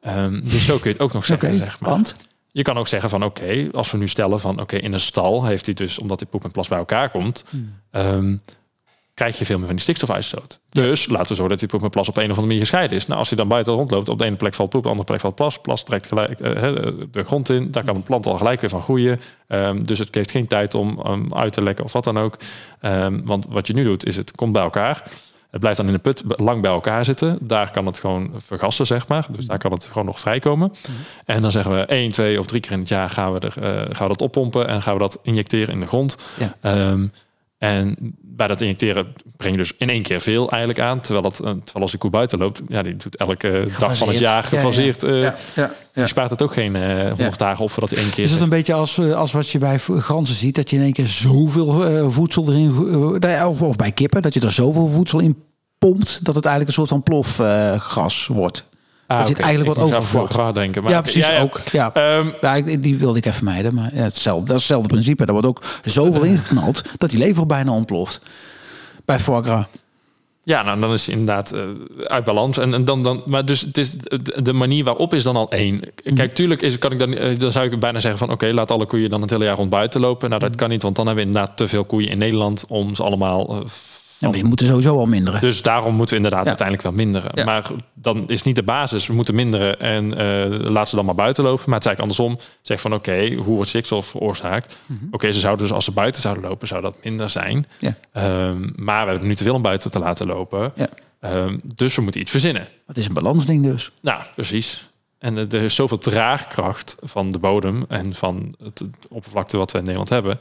Ehm, dus zo kun je het ook nog zeggen, zeg maar. want? Je kan ook zeggen van oké, als we nu stellen van oké, in een stal heeft hij dus, omdat die poep en plas bij elkaar komt, Hmm. ehm, krijg je veel meer van die stikstofuitstoot. Dus laten we zo dat die poep en plas op een of andere manier gescheiden is. Nou, als hij dan buiten rondloopt, op de ene plek valt poep, op de andere plek valt plas, plas trekt gelijk eh, de grond in, daar kan een plant al gelijk weer van groeien. Ehm, dus het heeft geen tijd om um, uit te lekken of wat dan ook. Ehm, want wat je nu doet, is het komt bij elkaar. Het blijft dan in de put lang bij elkaar zitten. Daar kan het gewoon vergassen, zeg maar. Dus daar kan het gewoon nog vrijkomen. En dan zeggen we één, twee of drie keer in het jaar gaan we, er, uh, gaan we dat oppompen en gaan we dat injecteren in de grond. Ja. Um, En bij dat injecteren breng je dus in één keer veel eigenlijk aan. Terwijl, dat, eh, terwijl als de koe buiten loopt, ja, die doet elke dag van het jaar gefaseerd. Ja, ja. eh, ja, ja, ja. Die spaart het ook geen eh 100 dagen op voordat hij één keer Is het een beetje als, als wat je bij ganzen ziet, dat je in één keer zoveel voedsel erin, of, of bij kippen, dat je er zoveel voedsel in pompt, dat het eigenlijk een soort van plofgas wordt. Ah, er zit eigenlijk wat Ik foie gras denken. Maar ja, precies ja, ja. ook. Ja. Ehm, Ja, die wilde ik even mijden, maar ja, hetzelfde, dat is hetzelfde principe. Er wordt ook zoveel ingeknald dat die lever bijna ontploft. Bij foie gras. Ja, nou, dan is het inderdaad eh, uit balans. En, en dan, dan, maar dus het is de, manier waarop is dan al één. Kijk, tuurlijk is, kan ik dan, eh, dan zou ik bijna zeggen van oké, laat alle koeien dan het hele jaar rond buiten lopen. Nou, dat kan niet, want dan hebben we inderdaad te veel koeien in Nederland om ze allemaal. eh, Ja, maar die moeten sowieso al minderen. dus daarom moeten we inderdaad Ja. uiteindelijk wel minderen. Ja. Maar dan is niet de basis. We moeten minderen en eh laat ze dan maar buiten lopen. Maar het is eigenlijk andersom. Zeg van oké, hoe wordt stikstof veroorzaakt? Oké, ze zouden dus als ze buiten zouden lopen, zou dat minder zijn. Mhm. Ja. Ehm, maar we hebben nu te veel om buiten te laten lopen. Ja. Ehm, dus we moeten iets verzinnen. Het is een balansding dus. Nou, precies. En eh, er is zoveel draagkracht van de bodem en van het, het oppervlakte wat we in Nederland hebben.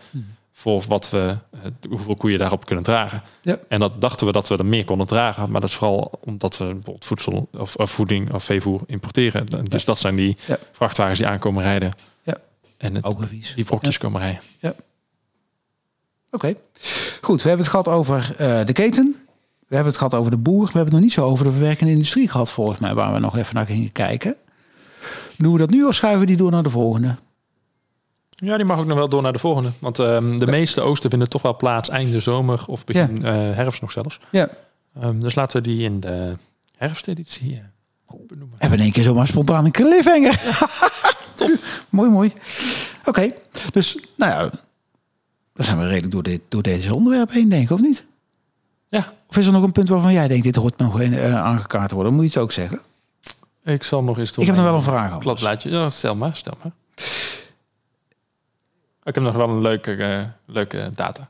Voor wat we, eh, hoeveel koeien daarop kunnen dragen. Ja. En dat dachten we dat we er meer konden dragen. Maar dat is vooral omdat we bijvoorbeeld voedsel of, of voeding of veevoer importeren. Dus dat zijn die Ja. vrachtwagens die aankomen rijden. Ja. En het, die brokjes komen rijden. Oké. Goed, we hebben het gehad over eh, de keten. We hebben het gehad over de boer. We hebben het nog niet zo over de verwerkende industrie gehad, volgens mij, waar we nog even naar gingen kijken. Doen we dat nu of schuiven we die door naar de volgende? Ja, die mag ook nog wel door naar de volgende. Want ehm, de meeste oosten vinden toch wel plaats einde zomer of begin eh, herfst nog zelfs. Ja. Ehm, dus laten we die in de herfsteditie eh, benoemen. Hebben we in één keer zomaar spontaan een cliffhanger. <laughs> Top. mooi, mooi. Oké, dus nou ja, dan zijn we redelijk door, dit, door deze onderwerp heen, denk ik, of niet? Ja, Of is er nog een punt waarvan jij denkt, dit hoort nog uh, aangekaart te worden? Moet je het ook zeggen. ik zal nog eens door Ik heb nog wel een vraag anders. Kladblaadje. Ja, stel maar, stel maar. Ik heb nog wel een leuke, eh, leuke data.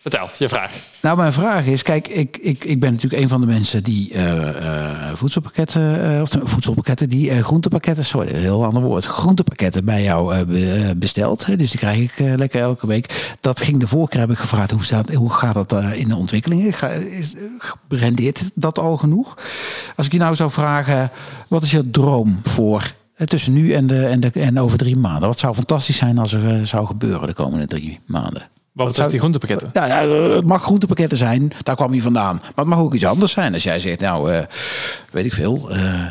Vertel, je vraag. Nou, mijn vraag is, kijk, ik, ik, ik ben natuurlijk een van de mensen die eh, eh, voedselpakketten, of voedselpakketten, die groentepakketten, sorry, een heel ander woord, groentepakketten bij jou be- besteld. Hè, dus die krijg ik lekker elke week. Dat ging de vorige keer, heb ik gevraagd, hoe, staat, hoe gaat dat in de ontwikkelingen? Rendeert dat al genoeg? Als ik je nou zou vragen, wat is je droom voor tussen nu en, de, en, de, en over drie maanden? Wat zou fantastisch zijn als er eh, zou gebeuren de komende drie maanden? Wat betreft die groentepakketten? Ja, ja, het mag groentepakketten zijn, daar kwam je vandaan. Maar het mag ook iets anders zijn. Als jij zegt, nou, eh, weet ik veel, eh,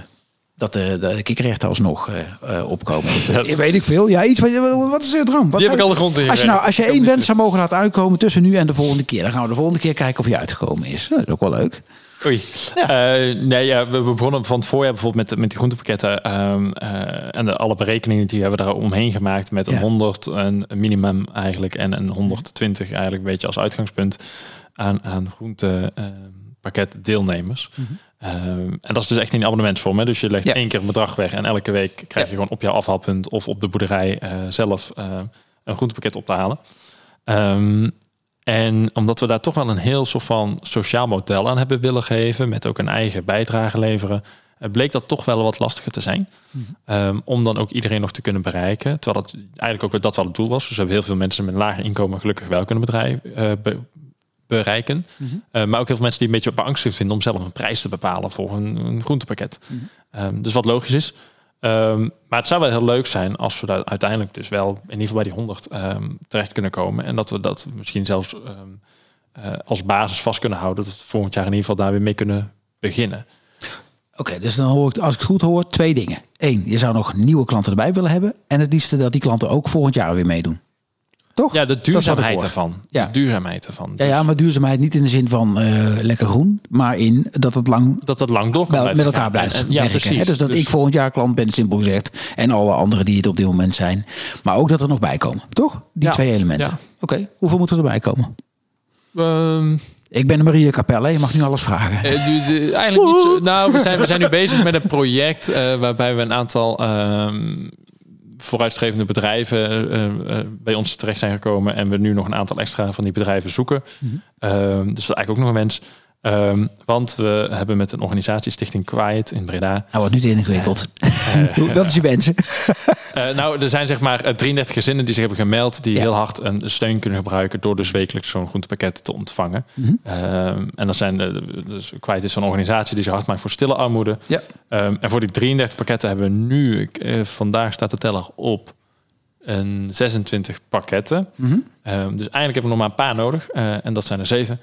dat de, de kikkerrechten alsnog eh, eh, opkomen. Ja. Weet ik veel. Ja, iets, wat, wat is je droom? Wat Die heb zou- ik al de grond in Als je, nou, als je één wens zou mogen laten uitkomen tussen nu en de volgende keer, dan gaan we de volgende keer kijken of je uitgekomen is. Dat is ook wel leuk. Oei. Ja. Eh, nee, ja, we we begonnen van het voorjaar bijvoorbeeld met, met die groentepakketten. ehm, eh, en de, alle berekeningen die we hebben daar omheen gemaakt met een Ja. 100, een, minimum eigenlijk, en een 120 eigenlijk een beetje als uitgangspunt aan, aan groentepakket deelnemers. Ehm, en dat is dus echt in abonnementsvorm. Hè? Dus je legt Ja. één keer een bedrag weg en elke week krijg je Ja. gewoon op jouw afhaalpunt of op de boerderij eh, zelf een groentepakket op te halen. Ehm, en omdat we daar toch wel een heel soort van sociaal model aan hebben willen geven, met ook een eigen bijdrage leveren, eh, bleek dat toch wel wat lastiger te zijn. Ehm, om dan ook iedereen nog te kunnen bereiken. Terwijl het eigenlijk ook dat wel het doel was. Dus we hebben heel veel mensen met een lager inkomen gelukkig wel kunnen bedrijven, eh, be- bereiken. Eh, maar ook heel veel mensen die een beetje beangstigd vinden om zelf een prijs te bepalen voor een, een groentepakket. Ehm, dus wat logisch is. Ehm, maar het zou wel heel leuk zijn als we daar uiteindelijk dus wel in ieder geval bij die 100 ehm, terecht kunnen komen. En dat we dat misschien zelfs ehm, eh, als basis vast kunnen houden. Dat we volgend jaar in ieder geval daar weer mee kunnen beginnen. Oké, dus dan hoor ik, als ik het goed hoor, twee dingen. Eén, je zou nog nieuwe klanten erbij willen hebben. En het liefste dat die klanten ook volgend jaar weer meedoen. Toch? Ja, de duurzaamheid ervan. Ja. De duurzaamheid ervan. Ja, ja, Dus maar duurzaamheid niet in de zin van eh, lekker groen, maar in dat het lang dat het lang door met elkaar gaan. blijft En- en- ja, werken. precies. Dus dat ik volgend jaar klant ben, simpel gezegd. En alle anderen die het op dit moment zijn. Maar ook dat er nog bij komen, toch? Die Ja. twee elementen. Ja. Oké, hoeveel moeten erbij komen? Ehm, Ik ben Maria Capelle, je mag nu alles vragen. Eh, de- de- eigenlijk niet zo. Nou, we zijn, we zijn nu bezig met een project eh, waarbij we een aantal ehm, vooruitstrevende bedrijven eh, eh, bij ons terecht zijn gekomen en we nu nog een aantal extra van die bedrijven zoeken. Mhm. Ehm, dus dat is eigenlijk ook nog een wens. Ehm, want we hebben met een organisatie, Stichting Quiet in Breda. Hij wordt nu te ingewikkeld. Hoe- Wat <laughs> is je wensen? <laughs> Eh, nou, er zijn zeg maar eh, 33 gezinnen die zich hebben gemeld... die Ja. heel hard een steun kunnen gebruiken... door dus wekelijks zo'n groentepakket te ontvangen. Mhm. Ehm, en dan zijn de, dus Quiet is zo'n organisatie die zich hard maakt voor stille armoede. Ja. Ehm, en voor die 33 pakketten hebben we nu... eh, vandaag staat de teller op een 26 pakketten. Mhm. Dus eigenlijk hebben we nog maar een paar nodig. eh, en dat zijn er zeven.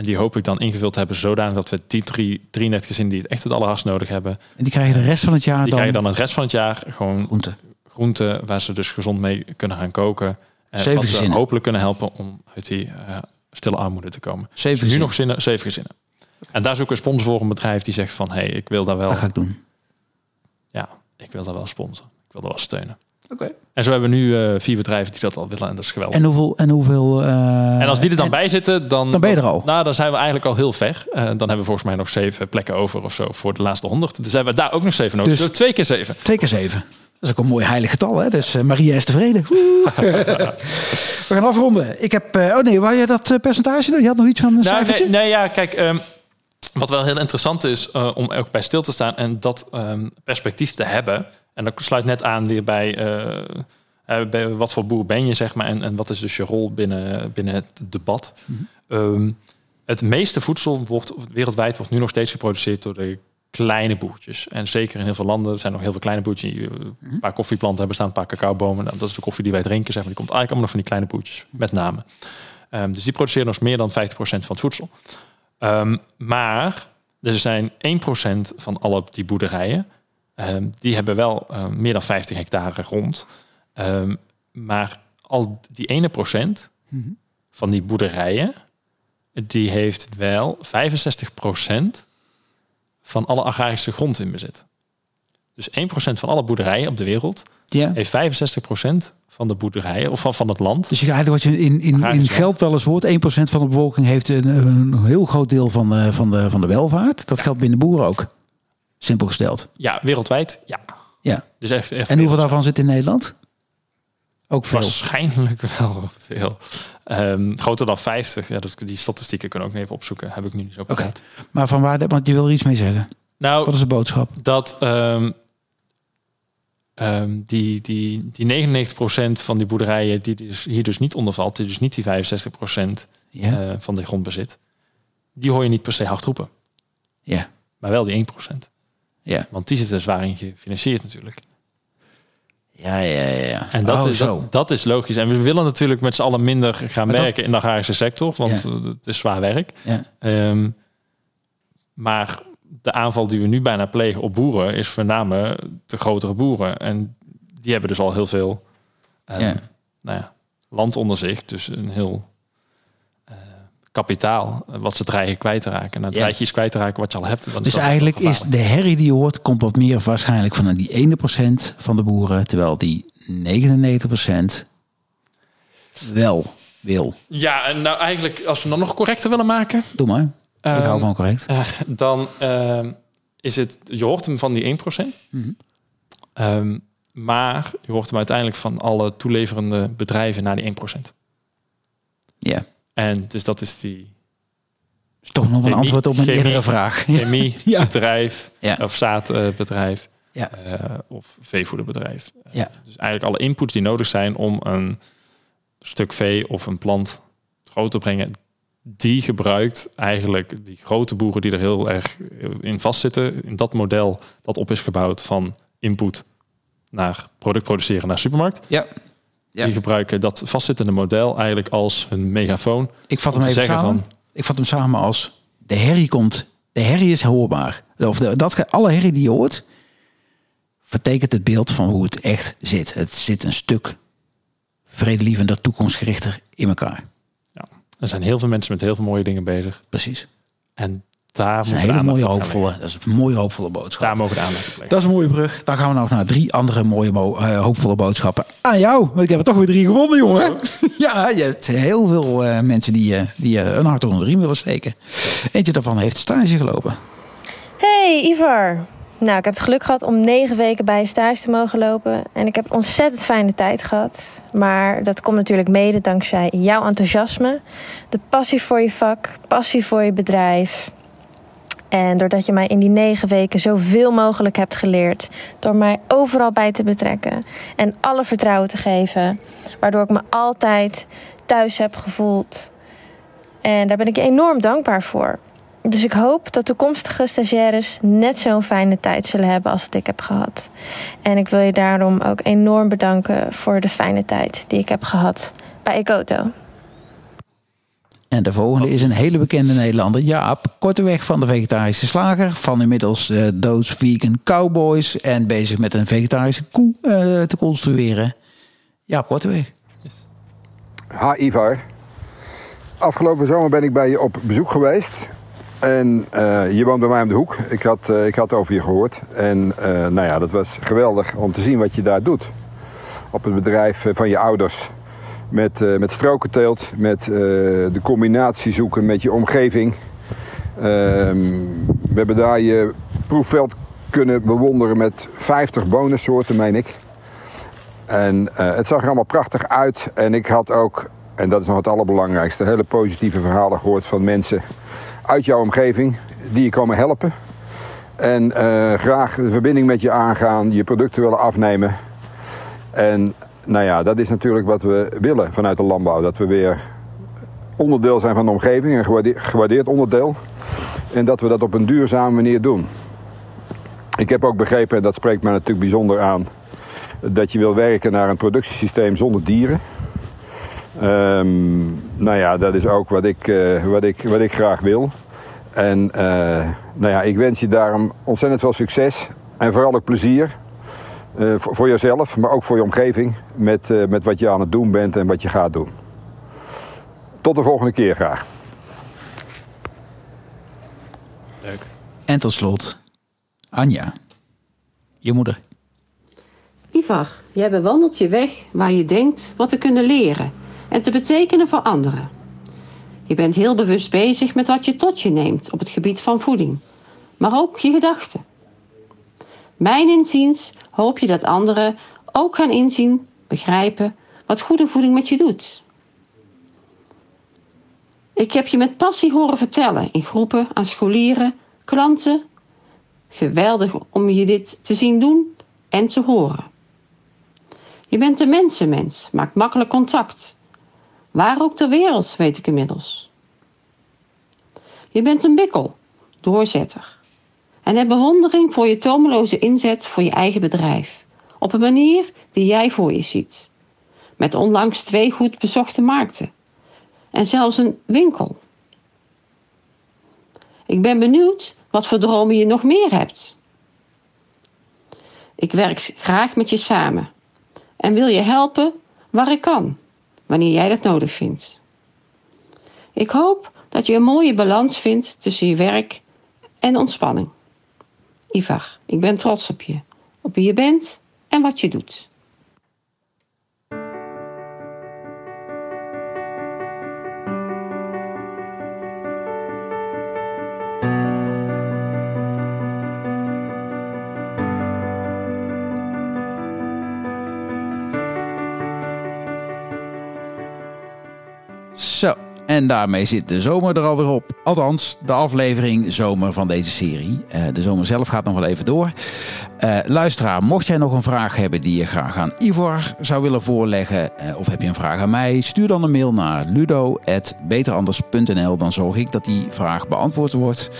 En die hoop ik dan ingevuld te hebben zodanig dat we die drie, 33 gezinnen die het echt het allerhardst nodig hebben... En die krijgen de rest van het jaar die dan, krijgen dan het rest van het jaar gewoon groente. groenten waar ze dus gezond mee kunnen gaan koken. En Zeven wat ze hopelijk kunnen helpen om uit die eh, stille armoede te komen. Zeven Dus nu gezinnen. nog zinnen, zeven gezinnen. En daar is ook een sponsor voor een bedrijf die zegt van... hé, hey, ik wil daar wel, Dat ga ik doen. ja, ik wil daar wel sponsoren. Ik wil daar wel steunen. Oké. En zo hebben we nu eh, vier bedrijven die dat al willen en dat is geweldig. En hoeveel... En, hoeveel eh, En als die er dan en- bij zitten, dan, Dan ben je er al. Nou, dan zijn we eigenlijk al heel ver. Eh, dan hebben we volgens mij nog zeven plekken over of zo voor de laatste honderd. Dus hebben we daar ook nog zeven nodig. Dus- Dus, twee keer zeven. Twee keer zeven. Dat is ook een mooi heilig getal, hè? Dus Maria is tevreden. <laughs> We gaan afronden. Ik heb... eh, oh nee, wou jij dat percentage doen? Je had nog iets van een Nou, cijfertje? nee, nee, ja, kijk, ehm, wat wel heel interessant is eh, om ook bij stil te staan en dat ehm, perspectief te hebben. En dat sluit net aan weer bij, eh, eh, bij wat voor boer ben je, zeg maar, en, en wat is dus je rol binnen, binnen het debat. Mhm. Ehm, het meeste voedsel wordt wereldwijd wordt nu nog steeds geproduceerd door de kleine boertjes. En zeker in heel veel landen er zijn nog heel veel kleine boertjes. Mhm. Een paar koffieplanten hebben staan, een paar cacaobomen. Nou, dat is de koffie die wij drinken, zeg maar. Die komt eigenlijk allemaal nog van die kleine boertjes, met name. Ehm, dus die produceren nog meer dan 50% van het voedsel. Ehm, maar er zijn 1% van alle die boerderijen, ehm, die hebben wel ehm, meer dan 50 hectare grond. Ehm, maar al die ene procent Mhm. van die boerderijen, die heeft wel 65% van alle agrarische grond in bezit. Dus 1% van alle boerderijen op de wereld Ja. heeft 65% van de boerderijen of van, van het land. Dus je, eigenlijk wat je in, in, in geld wel eens hoort, 1% van de bevolking heeft een, een heel groot deel van de, van, de, van de welvaart. Dat geldt binnen boeren ook. Simpel gesteld. Ja, wereldwijd, ja. Ja. Dus echt, echt En hoeveel veel. daarvan zit in Nederland? Ook veel. Waarschijnlijk <laughs> wel veel. Ehm, groter dan 50. Ja, dat, die statistieken kunnen ook even opzoeken. Heb ik nu niet zo Oké. paraat. Maar van waar, want je wil er iets mee zeggen. Nou, Wat is de boodschap? dat ehm, ehm, die, die, die 99% van die boerderijen die dus hier dus niet onder valt, die dus niet die 65% Ja. eh, van de grond bezit, die hoor je niet per se hard roepen. ja. Maar wel die 1%. Ja. Want die zitten zwaar in gefinancierd natuurlijk. Ja, ja, ja, ja. En dat, oh, is, zo. dat, dat is logisch. En we willen natuurlijk met z'n allen minder gaan Maar dat- werken in de agrarische sector, want Ja. het is zwaar werk. Ja. Ehm, maar de aanval die we nu bijna plegen op boeren is voornamelijk de grotere boeren. En die hebben dus al heel veel ehm, Ja. nou ja, land onder zich. Dus een heel kapitaal eh, wat ze dreigen kwijt te raken. En dan Ja. dreig je iets kwijt te raken wat je al hebt. Dus eigenlijk is de herrie die je hoort, komt wat meer waarschijnlijk van die ene procent van de boeren, terwijl die 99% wel wil. Ja, en nou eigenlijk, als we dan nog correcter willen maken... Doe maar. Ik ehm, hou van correct. Eh, dan ehm, is het, je hoort hem van die 1%. Mhm. Ehm, maar je hoort hem uiteindelijk van alle toeleverende bedrijven naar die 1%. Ja. En dus dat is die Is toch nog een Chemie- antwoord op een chemie- eerdere vraag. <laughs> Ja. chemiebedrijf Ja. of zaadbedrijf Ja. eh, of veevoederbedrijf. Ja. Dus eigenlijk alle inputs die nodig zijn om een stuk vee of een plant groot te brengen, die gebruikt eigenlijk die grote boeren die er heel erg in vastzitten, in dat model dat op is gebouwd van input naar product produceren naar supermarkt. Ja. Ja. Die gebruiken dat vastzittende model eigenlijk als hun megafoon. Ik vat hem even samen. van- Ik vat hem samen als de herrie komt. De herrie is hoorbaar. Of de, dat, alle herrie die je hoort, vertekent het beeld van hoe het echt zit. Het zit een stuk vredelievender, toekomstgerichter in elkaar. Ja. Er zijn heel veel mensen met heel veel mooie dingen bezig. Precies. En daar Dat is een moeten we hele mooie, hoopvolle, dat is een mooie, hoopvolle boodschap. Daar mogen we de aandacht op leggen. Dat is een mooie brug. Dan gaan we nog naar drie andere mooie, mo- eh, hoopvolle boodschappen. Aan jou, want ik heb er toch weer drie gevonden, jongen. <laughs> Ja, je hebt heel veel eh, mensen die, eh, die een hart onder de riem willen steken. Eentje daarvan heeft stage gelopen. Hey Ivar, Nou, ik heb het geluk gehad om negen weken bij stage te mogen lopen. En ik heb een ontzettend fijne tijd gehad. Maar dat komt natuurlijk mede dankzij jouw enthousiasme. De passie voor je vak, passie voor je bedrijf. En doordat je mij in die negen weken zoveel mogelijk hebt geleerd. Door mij overal bij te betrekken. En alle vertrouwen te geven. Waardoor ik me altijd thuis heb gevoeld. En daar ben ik enorm dankbaar voor. Dus ik hoop dat toekomstige stagiaires net zo'n fijne tijd zullen hebben als ik heb gehad. En ik wil je daarom ook enorm bedanken voor de fijne tijd die ik heb gehad bij Ekoto. En de volgende is een hele bekende Nederlander, Jaap Korteweg van de Vegetarische Slager. Van inmiddels uh, Doos Vegan Cowboys en bezig met een vegetarische koe uh, te construeren. Jaap Korteweg. Yes. Ha Ivar. Afgelopen zomer ben ik bij je op bezoek geweest. En uh, je woont bij mij om de hoek. Ik had, uh, ik had over je gehoord. En uh, nou ja, dat was geweldig om te zien wat je daar doet. Op het bedrijf van je ouders. Met, met strokenteelt, met de combinatie zoeken met je omgeving. Ehm, we hebben daar je proefveld kunnen bewonderen met 50 bonensoorten, meen ik. En het zag er allemaal prachtig uit. En ik had ook, en dat is nog het allerbelangrijkste, hele positieve verhalen gehoord van mensen uit jouw omgeving die je komen helpen. En uh, graag de verbinding met je aangaan, je producten willen afnemen. En nou ja, dat is natuurlijk wat we willen vanuit de landbouw. Dat we weer onderdeel zijn van de omgeving, een gewaardeerd onderdeel. En dat we dat op een duurzame manier doen. Ik heb ook begrepen, en dat spreekt mij natuurlijk bijzonder aan, dat je wil werken naar een productiesysteem zonder dieren. Um, nou ja, dat is ook wat ik, uh, wat ik, wat ik graag wil. En uh, nou ja, ik wens je daarom ontzettend veel succes en vooral ook plezier. Uh, voor, voor, jezelf, maar ook voor je omgeving. Met, met wat je aan het doen bent en wat je gaat doen. Tot de volgende keer graag. Leuk. En tot slot, Anja, je moeder. Ivar, jij bewandelt je weg waar je denkt wat te kunnen leren en te betekenen voor anderen. Je bent heel bewust bezig met wat je tot je neemt op het gebied van voeding, maar ook je gedachten. Mijn inziens hoop je dat anderen ook gaan inzien, begrijpen wat goede voeding met je doet. Ik heb je met passie horen vertellen in groepen aan scholieren, klanten. Geweldig om je dit te zien doen en te horen. Je bent een mensenmens, maakt makkelijk contact Waar ook ter wereld, weet ik inmiddels. Je bent een bikkel, doorzetter. En heb bewondering voor je tomeloze inzet voor je eigen bedrijf. Op een manier die jij voor je ziet. Met onlangs twee goed bezochte markten. En zelfs een winkel. Ik ben benieuwd wat voor dromen je nog meer hebt. Ik werk graag met je samen en wil je helpen waar ik kan wanneer jij dat nodig vindt. Ik hoop dat je een mooie balans vindt tussen je werk en ontspanning. Ivar, ik ben trots op je, op wie je bent en wat je doet. En daarmee zit de zomer er alweer op. Althans, de aflevering zomer van deze serie. Uh, de zomer zelf gaat nog wel even door. Uh, luisteraar, mocht jij nog een vraag hebben die je graag aan Ivor zou willen voorleggen... Uh, of heb je een vraag aan mij, stuur dan een mail naar ludo.beteranders.nl. Dan zorg ik dat die vraag beantwoord wordt.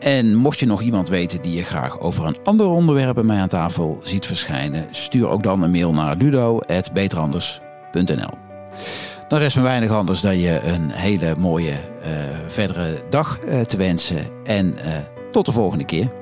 en mocht je nog iemand weten die je graag over een ander onderwerp bij mij aan tafel ziet verschijnen... stuur ook dan een mail naar ludo.beteranders.nl. Dan rest me weinig anders dan je een hele mooie uh, verdere dag uh, te wensen. En uh, tot de volgende keer.